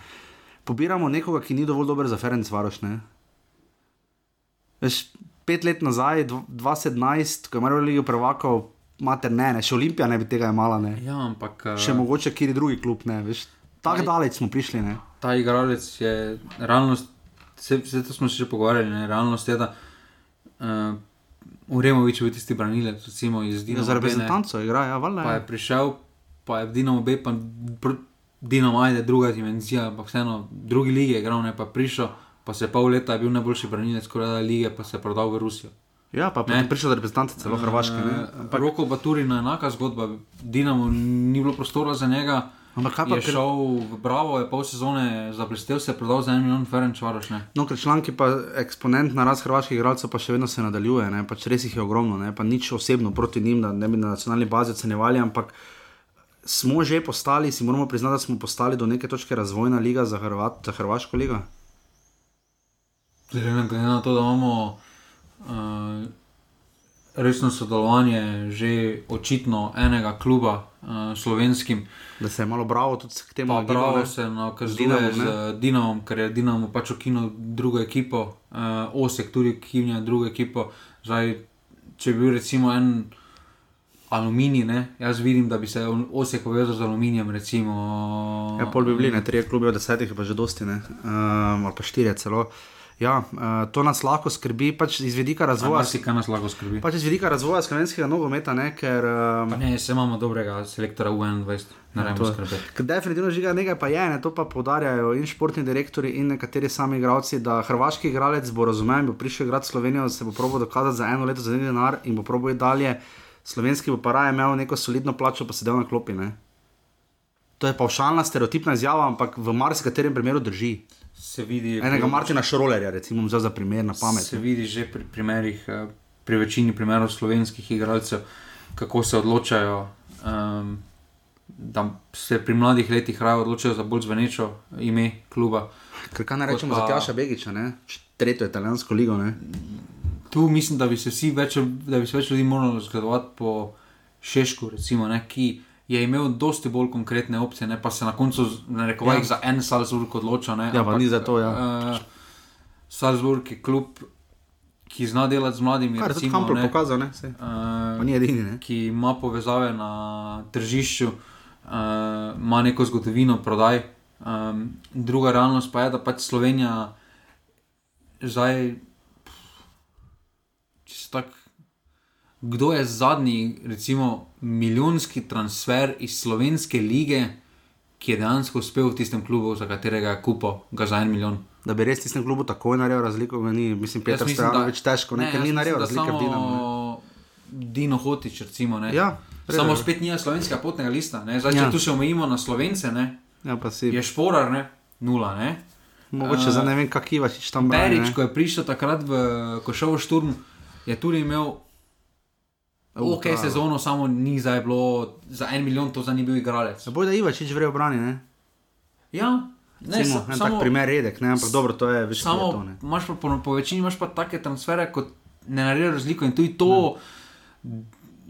Pobiramo nekoga, ki ni dovolj dober za Ferenc Varoš. Ne? Veš, pet let nazaj, dv- 2017, ko je Marijo Ligo prvakov, mater ne, ne, še Olimpija ne bi tega imala, ne. Ja, ampak uh, še mogoče kjer drugi klub, ne, veš. Tako daleč smo prišli, ne. ta igralec je realnost, vse, vse to smo se že pogovarjali, ne, realnost je, da uh, Uremovič je bil tisti branilec, recimo iz Ja, Dinama. za reprezentanco igra, ja, valjda. Pa ja. je prišel, pa je v Dinamo B, pa pr- Dinamo ajde, druga dimenzija, ampak vseeno, drugi lige je igral, ne pa prišel, pa se pol leta je bil najboljši branilec, skoraj da lige, pa se je prodal v Rusijo. Ja, pa je prišel do reprezentance celo Hrvaške. Ne? Ampak Roko Baturina je enaka zgodba, Dinamo ni bilo prostora za njega. Ampak kaj pa, je ker- šel v Bravo, je pol sezone zablestel, se je prodal za en milijon Ferenc Varoš. No, ker članki pa eksponent na rast hrvaških igralcev pa še vedno se nadaljuje, ne? pač res jih je ogromno, ne? pa nič osebno proti njim, da ne bi na nacionalni bazi ocenjevali, ampak smo že postali, si moramo priznati, da smo postali do neke točke razvojna liga za, Hrvat, za Hrvaško ligo. Glede na- to, da imamo resno sodelovanje že očitno enega kluba uh, slovenskim. Da se je malo bravo tudi k temu prav nagibal, se nakazuje z ne? Dinamom, z Dinamom, ker je Dinamo pač okinil drugo ekipo, uh, Osek tudi kinja drugo ekipo. Zdaj, če bi bil recimo en aluminij, ne? jaz vidim, da bi se Osek povezal z aluminijem. Recimo, Ja, pol bi bili, ne, tri klube od desetih pa že dosti, ne, um, ali pa štiri celo. Ja, uh, to nas lahko skrbi, pač iz vidika razvoja. Kaj nas lahko skrbi. Pa, Pač iz vidika razvoja slovenskega nogometa, ne, ker. Um, ne, se imamo dobrega selektora U21, ne Ja, rabimo je- skrbeti. Definitivno žiga nekaj pa je, ne, to pa poudarjajo in športni direktori in nekateri sami igralci, da hrvaški igralec bo razumel, bo prišel igrati Slovenijo, se bo probo dokazati za eno leto za neki denar in bo probo iti dalje. Slovenski bo pa raje imel neko solidno plačo, pa sedel na klopi. Ne. To je pavšalna, stereotipna izjava, ampak v marsikaterem primeru drži. Se vidi, Enega Martina Šrolerja, recimo, vzel za primer na pamet. Se vidi že pri primerih, eh, pri večini primerov slovenskih igralcev, kako se odločajo. Um, da se pri mladih letih raje odločajo za bolj zvenečo ime kluba. Ker kaj ne rečemo pa- za Tjaša Begiča, ne? tretjo italijansko ligo. Ne? Tu mislim, da bi se več, da bi se več ljudi moralo zgledovati po Šešku, recimo, ne, ki je imel dosti bolj konkretne opcije, ne, pa se na koncu na rekovajih Ja. za en Salzburg odloča. Ne, Ja, pa ni za to, ja. Uh, Salzburg je klub, ki zna delati z mladimi. Kar je tudi recimo, Hampel ne, pokazal, ne? Saj. uh, ni edini. Ne? ki ima povezave na tržišču, uh, ima neko zgodovino prodaj. Um, druga realnost pa je, da pač Slovenija zdaj, če se tako. Kdo je zadnji, recimo, milijonski transfer iz slovenske lige, ki je dejansko uspel v tistem klubu, za katerega je kupil ga za en milijon? Da bi res tistem klubu takoj naredil razliko, ga ni, mislim, Peter Stojanovič težko, ne, ker ni naredil razlike v Dinamu. Dino Hotič, recimo. Ne? Ja, res Samo spet nija slovenskega potnega lista. Ne? Zdaj, če Ja. tu se omejimo na slovence, ne? Ja, si. je šporar, ne? nula. Ne? Mogoče za ne vem, kak Ivačič tam brani. Berič, ne. ko je prišel takrat v Košovo šturm, je tudi imel Uh, ok prav. sezono, samo ni zdaj bilo za en milijon, to za ni bil igralec. Ja, boj, da Ivačič vre obrani, ne? Ja, ne, Recimo, sa, en samo, tak primer redek, ne, ampak dobro, to je več kot samo to, ne. imaš pa po, po večini imaš pa take transfere, kot ne naredijo razliko in tudi to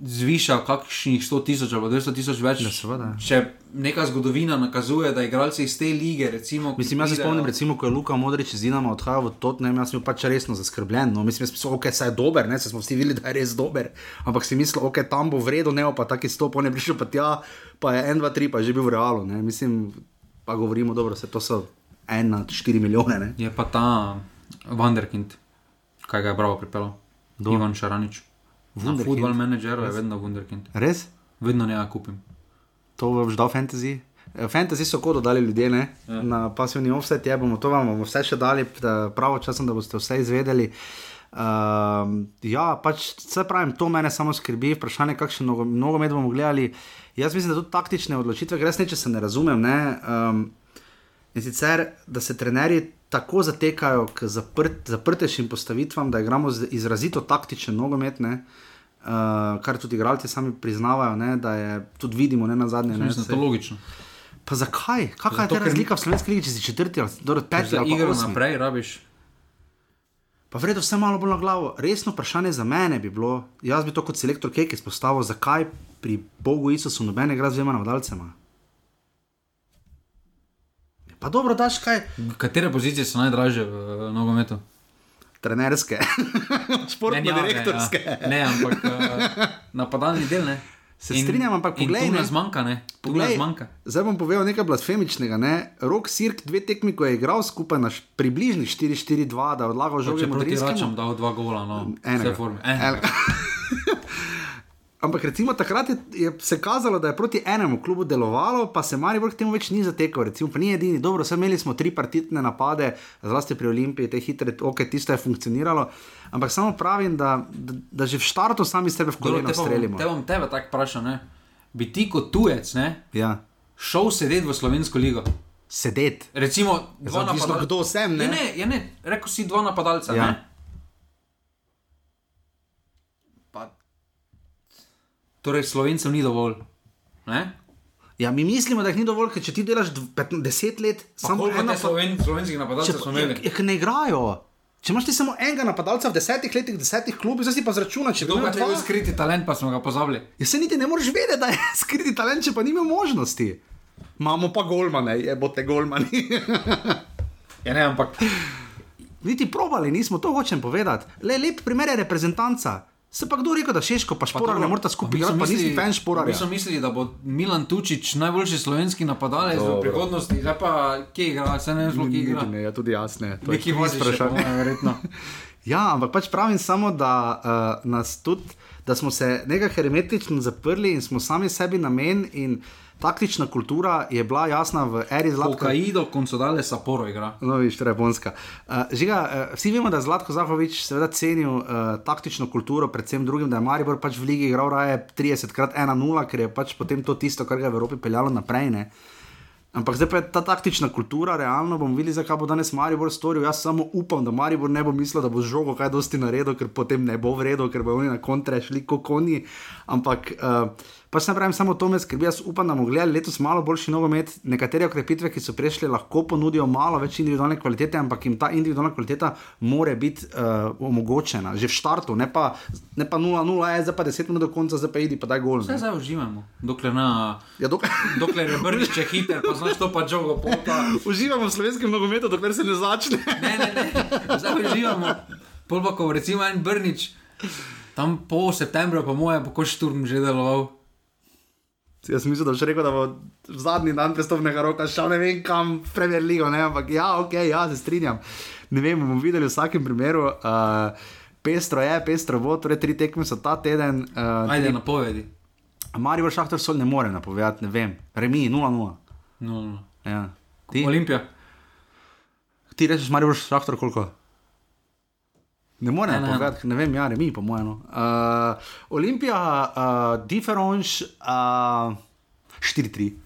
zviša kakšnih 100 tisoč ali 200 tisoč več. Ja, seveda. Če neka zgodovina nakazuje, da igralci iz te lige, recimo, Mislim, jaz se spomnim, recimo, ko je Luka Modrič iz Dinama odhajal v Tottenham, jaz sem bil pač resno zaskrbljen. No. Mislim, jaz sem mislil, ok, saj je dober, ne, smo vsi videli, da je res dober. Ampak si mislil, ok, tam bo vredno, ne, pa taki stop, on je prišel pa tja, pa je 1, 2, 3, pa je že bil v realu. Ne. Mislim, pa govorimo, dobro, se to so 1 na 4 milijone. Ne. Je pa ta Vanderkind, kaj ga je bravo pripeljal. Ivan Šaranič. Futbol menedžeru je vedno Wunderkind. Res? Vedno ne kupim. To boš dal fantasy. Eh, Fantasy so kot dodali ljudje ne? ja. na pasivni offset, ja, bomo to vam bomo vse še dali, da pravočasno, da boste vse izvedeli. Um, ja, pač vse pravim, to mene samo skrbi, vprašanje, kakšen nogo- nogomet bomo gledali. Jaz mislim, da tudi taktične odločitve, ker jaz neče se ne razumem. Ne? Um, in sicer, da se trenerji tako zatekajo k zaprt, zaprtejšim postavitvam, da igramo izrazito taktičen nogomet. Ne? Uh, kar tudi igralci sami priznavajo, ne, da je tudi vidimo, ne na zadnje. Ne, Mislim, da je to logično. Pa zakaj? Kakšna je ta razlika v slovenski ligi, če si četrti ali dobro, peti ali igro naprej rabiš. Pa vredno vse malo bolj na glavo. Resno vprašanje za mene bi bilo, jaz bi to kot selektor Kek izpostavil, zakaj pri Bogu Isusu nobene igra z dvema napadalcema. Pa dobro, daš kaj? Katere pozicije so najdražje v nogometu? Trenerske, športno njave, direktorske. Ja. Ne, ampak uh, napadalni del ne. Se strinjam, ampak in poglej, ne. nas manjka, ne. Poglej, nas manjka. Zdaj bom povedal nekaj blasfemičnega. Ne? Rok Sirk, dve tekmi, ko je igral skupaj na približnih 4-4-2, da odlagal žoge Če proti. Račam dal dva gola, no. Enega. Vse forme. En- Enega. Ampak recimo takrat je, je se kazalo, da je proti enemu klubu delovalo, pa se Maribor k temu več ni zatekal. Recimo, pa ni edini, dobro, vse imeli smo tri partitne napade, zlasti pri Olimpiji, te hitre, ok, tisto je funkcioniralo. Ampak samo pravim, da, da, da že v štartu sami sebe v koleno te pa bom- streljimo. Te bom tebe tako vprašal, ne. Bi ti kot tujec, ne, Ja. šel sedeti v slovensko ligo? Sedeti. Recimo, dva Odvisno, napadalca. kdo sem, ne? Ja, ne, ja, ne, rekel si dva napadalca. Ja. Ja. Pa, torej, slovencev ni dovolj. Ne? Ja, mi mislimo, da jih ni dovolj, ker če ti delaš dv- pet- deset let, Pa samo eno te sloven, slovenskih napadalcev smo imeli? Jih ne igrajo. Če imaš ti samo enega napadalca v desetih letih, v desetih klubih, zdaj si pa zračuna, če Kdo pa ima dva. skriti talent, pa smo ga pozabili. Ja, se niti ne moreš vedeti, da je skriti talent, če pa nima možnosti. Imamo pa golmane, je bote golmani. Ja, ne, ampak niti probali nismo, to hočem povedati. Le lep primer je reprezentanca. Se pa kdo rekel, da Šeško pa šporar ne morata skupaj igrati, pa nisi fan Mi šporarja. smo mislili, da bo Milan Tučič najboljši slovenski napadalec v prihodnosti, zdaj pa kje igra, se ne sploh kje igra. Ne, ja, tudi jasne. Neki po vprašanje. verjetno. Ja, ampak pač pravim samo, da, uh, nas tudi, da smo se nekaj hermetično zaprli in smo sami sebi namen in taktična kultura je bila jasna v eri zlatka. Hokaido, Consodale, Sapporo igra. No, viš, to je japonska. Uh, žiga, uh, vsi vemo, da je Zlatko Zahovič seveda cenil uh, taktično kulturo, predvsem drugim, da je Maribor pač v ligi igral raje 30 krat 1-0, ker je pač potem to tisto, kar ga je v Evropi peljalo naprej. Ne? Ampak zdaj pa je ta taktična kultura, realno bomo videli, zakaj bo danes Maribor storil. Jaz samo upam, da Maribor ne bo mislil, da bo z žogo kaj dosti naredil, ker potem ne bo v redu, ker bodo oni na kontre šli kot konji. Ampak uh, pač ne pravim samo to, me skrbi. Jaz upam, da bomo gledali letos malo boljši nogomet. Nekatere okrepitve, ki so prišle, lahko ponudijo malo več individualne kvalitete, ampak jim ta individualna kvaliteta more biti uh, omogočena že v štartu, ne pa, ne pa 0-0, je zdaj pa 10 minut do konca, zdaj pa idi pa daj gol. Vse zdaj uživamo, dokler, na, Ja, dokaj. dokler je brniče hiter, pa znaš to pa žogo pota. Uživamo v slovenskem nogometu, dokler se ne začne. Ne, ne, ne, zdaj uživamo. Pol pa, ko recimo en brnič, tam po septembru, pa moje, bo kot šturm že deloval. Jaz sem mislil, da boš rekel, da bo zadnji dan prestopnega roka šel ne vem kam, Premier League, ne? ampak ja, ok, ja, se strinjam. Ne vem, bomo videli v vsakem primeru. Uh, pestro je, pestro bo, torej tri tekme so ta teden. Uh, Ajde, napovedi. Marijo Šahtor sol ne more napovedati, ne vem. Remi 0-0. No, no. Ja. Ti, Olimpija. ti rečeš Marijo Šahtor koliko? Ne more Ne, ne. napovedati, ne vem, ja, remi po mojem. Uh, Olimpija, uh, Differenč, uh, 4-3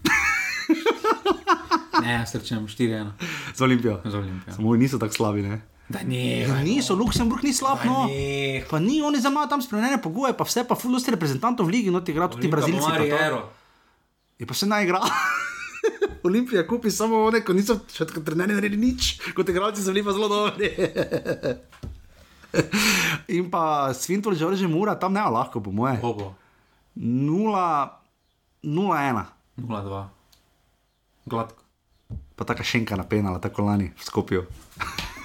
Ne, srčem 4-1 za Olimpijo. za Olimpijo. Samo niso tako slabi, ne? Da ne, Ja, niso, Luksemburg ni slab, no. ne. Pa ni, oni za malo tam spremenjene pogoje, pa vse, pa fuldosti reprezentantov v ligi, no ti igrajo tudi Brazilci. Je pa se naj igra. Olimpija kupi samo one, ko niso še trenerji naredili nič, kot igralci so bili pa zelo dobri. In pa Svintol, Žorže Mura, tam ne lahko, po moje. Bobo. 0-1, 0-2. Gladko. pa taka šenka napenala, tako lani v Skopju.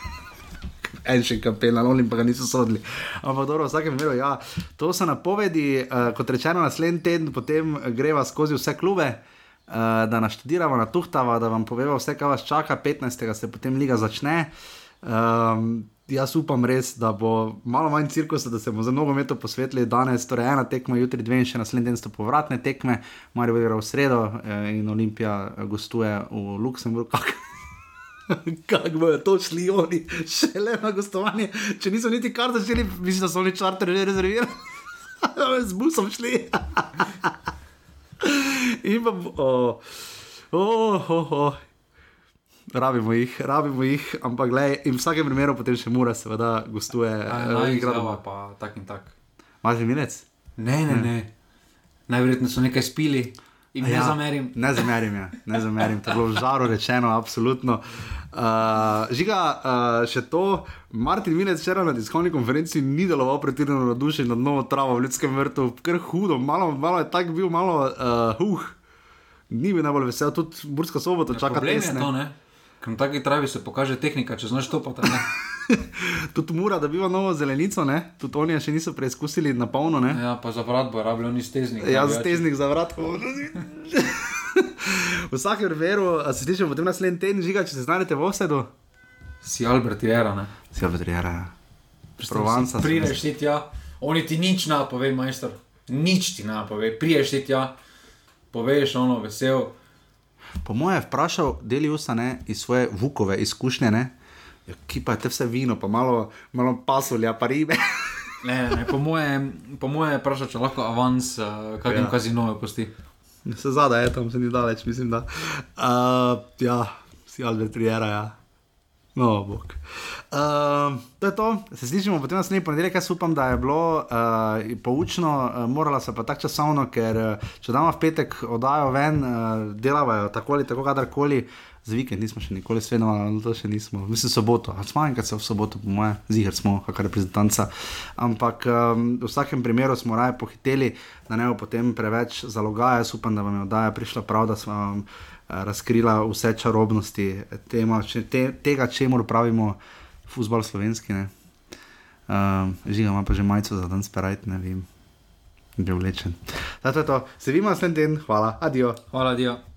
En še kapelan, oni pa ga niso sodili. Ampak dobro, v vsakem primeru, ja, to so napovedi, uh, kot rečeno, naslednji teden potem greva skozi vse klube, uh, da naštudiramo, natuhtava, da vam povemo vse, kaj vas čaka, 15. se potem liga začne. Um, jaz upam res, da bo malo manj cirkusa, da se bomo za nogometu posvetili danes, torej ena tekma, jutri dve in še naslednji teden so povratne tekme, Marijo igra v sredo eh, in Olimpija eh, gostuje v Luksemburgu. Kako bojo to šli oni, šele na gostovanje, če niso niti kar začeli, mislim, da so oni čarter že rezervirali. Z busom šli. In pa, oh, oh, oh, oh. Rabimo jih, rabimo jih, ampak gledaj, in v vsakem primeru potem še mora, seveda, gostuje. eh. Najgrava pa tak in tak. Imaš že minec? Ne, ne, ne. Najverjetneje so nekaj spili in ne zamerim. Ne zamerim, ja. ne zamerim. To je bilo v žaru rečeno, absolutno. Uh, žiga, uh, še to, Martin Minec včeraj na tiskovni konferenci ni deloval pretirano navdušen nad novo travo v ljudskem vrtu, ker hudo, malo, malo je tak bil, malo, uh, uh, ni bil najbolj vesel, tudi Burska sobota čaka Problem je tesne. to, ne? Ker na taki travi se pokaže tehnika, če znaš topati. tudi mora, da biva novo zelenico, ne? tudi oni še niso preizkusili na polno. Ne? Ja, pa za vrat bo rabil ni steznik. Ja, navijači. steznik za vrat. v vsakem a se tiče potem naslednji teden, žiga, če se znajdete v Osedu. Si Albert Jera, ne? Si Albertriera. Provanca. Prideš ti tja, oni ti nič ne pove, majster. Nič ti ne pove, priješ ti tja, poveš ono vesel. Po mojem je vprašal Deliusa ne, iz svoje vukove izkušnje, ne, ja, ki pa je te vse vino, pa malo, malo pasulja, pa ribe. Ne, ne, po moje, po moje vprašal, če lahko avans, uh, kakim Ja. ja. kazinoju pusti. Se zadaj je tam, se ni daleč, mislim, da. Uh, ja, si Albertriera, ja. No, bog. Uh, to je to, se slišimo potem naslednji ponedeljek, jaz upam, da je bilo uh, poučno, uh, morala se pa tako časovno, ker uh, če damo v petek oddajo ven, uh, delavajo tako ali tako, kadarkoli. za vikend nismo še nikoli svetovali, ali to še nismo, mislim, soboto, ali smo enkrat se v soboto, po mojem, ziger smo, kakor reprezentanca. Ampak um, v vsakem primeru smo raje pohiteli, da ne bo potem preveč zalogaja. Jaz upam, da vam je oddaja prišla prav, da smo uh, razkrila vse čarobnosti tema, če, te, tega, čemu pravimo futbol slovenski. Um, Žiga ima pa že majico za dan sperajt, ne vem, gre vlečen. Zato je to, se vidimo naslednji teden, hvala, adijo. Hvala, adijo.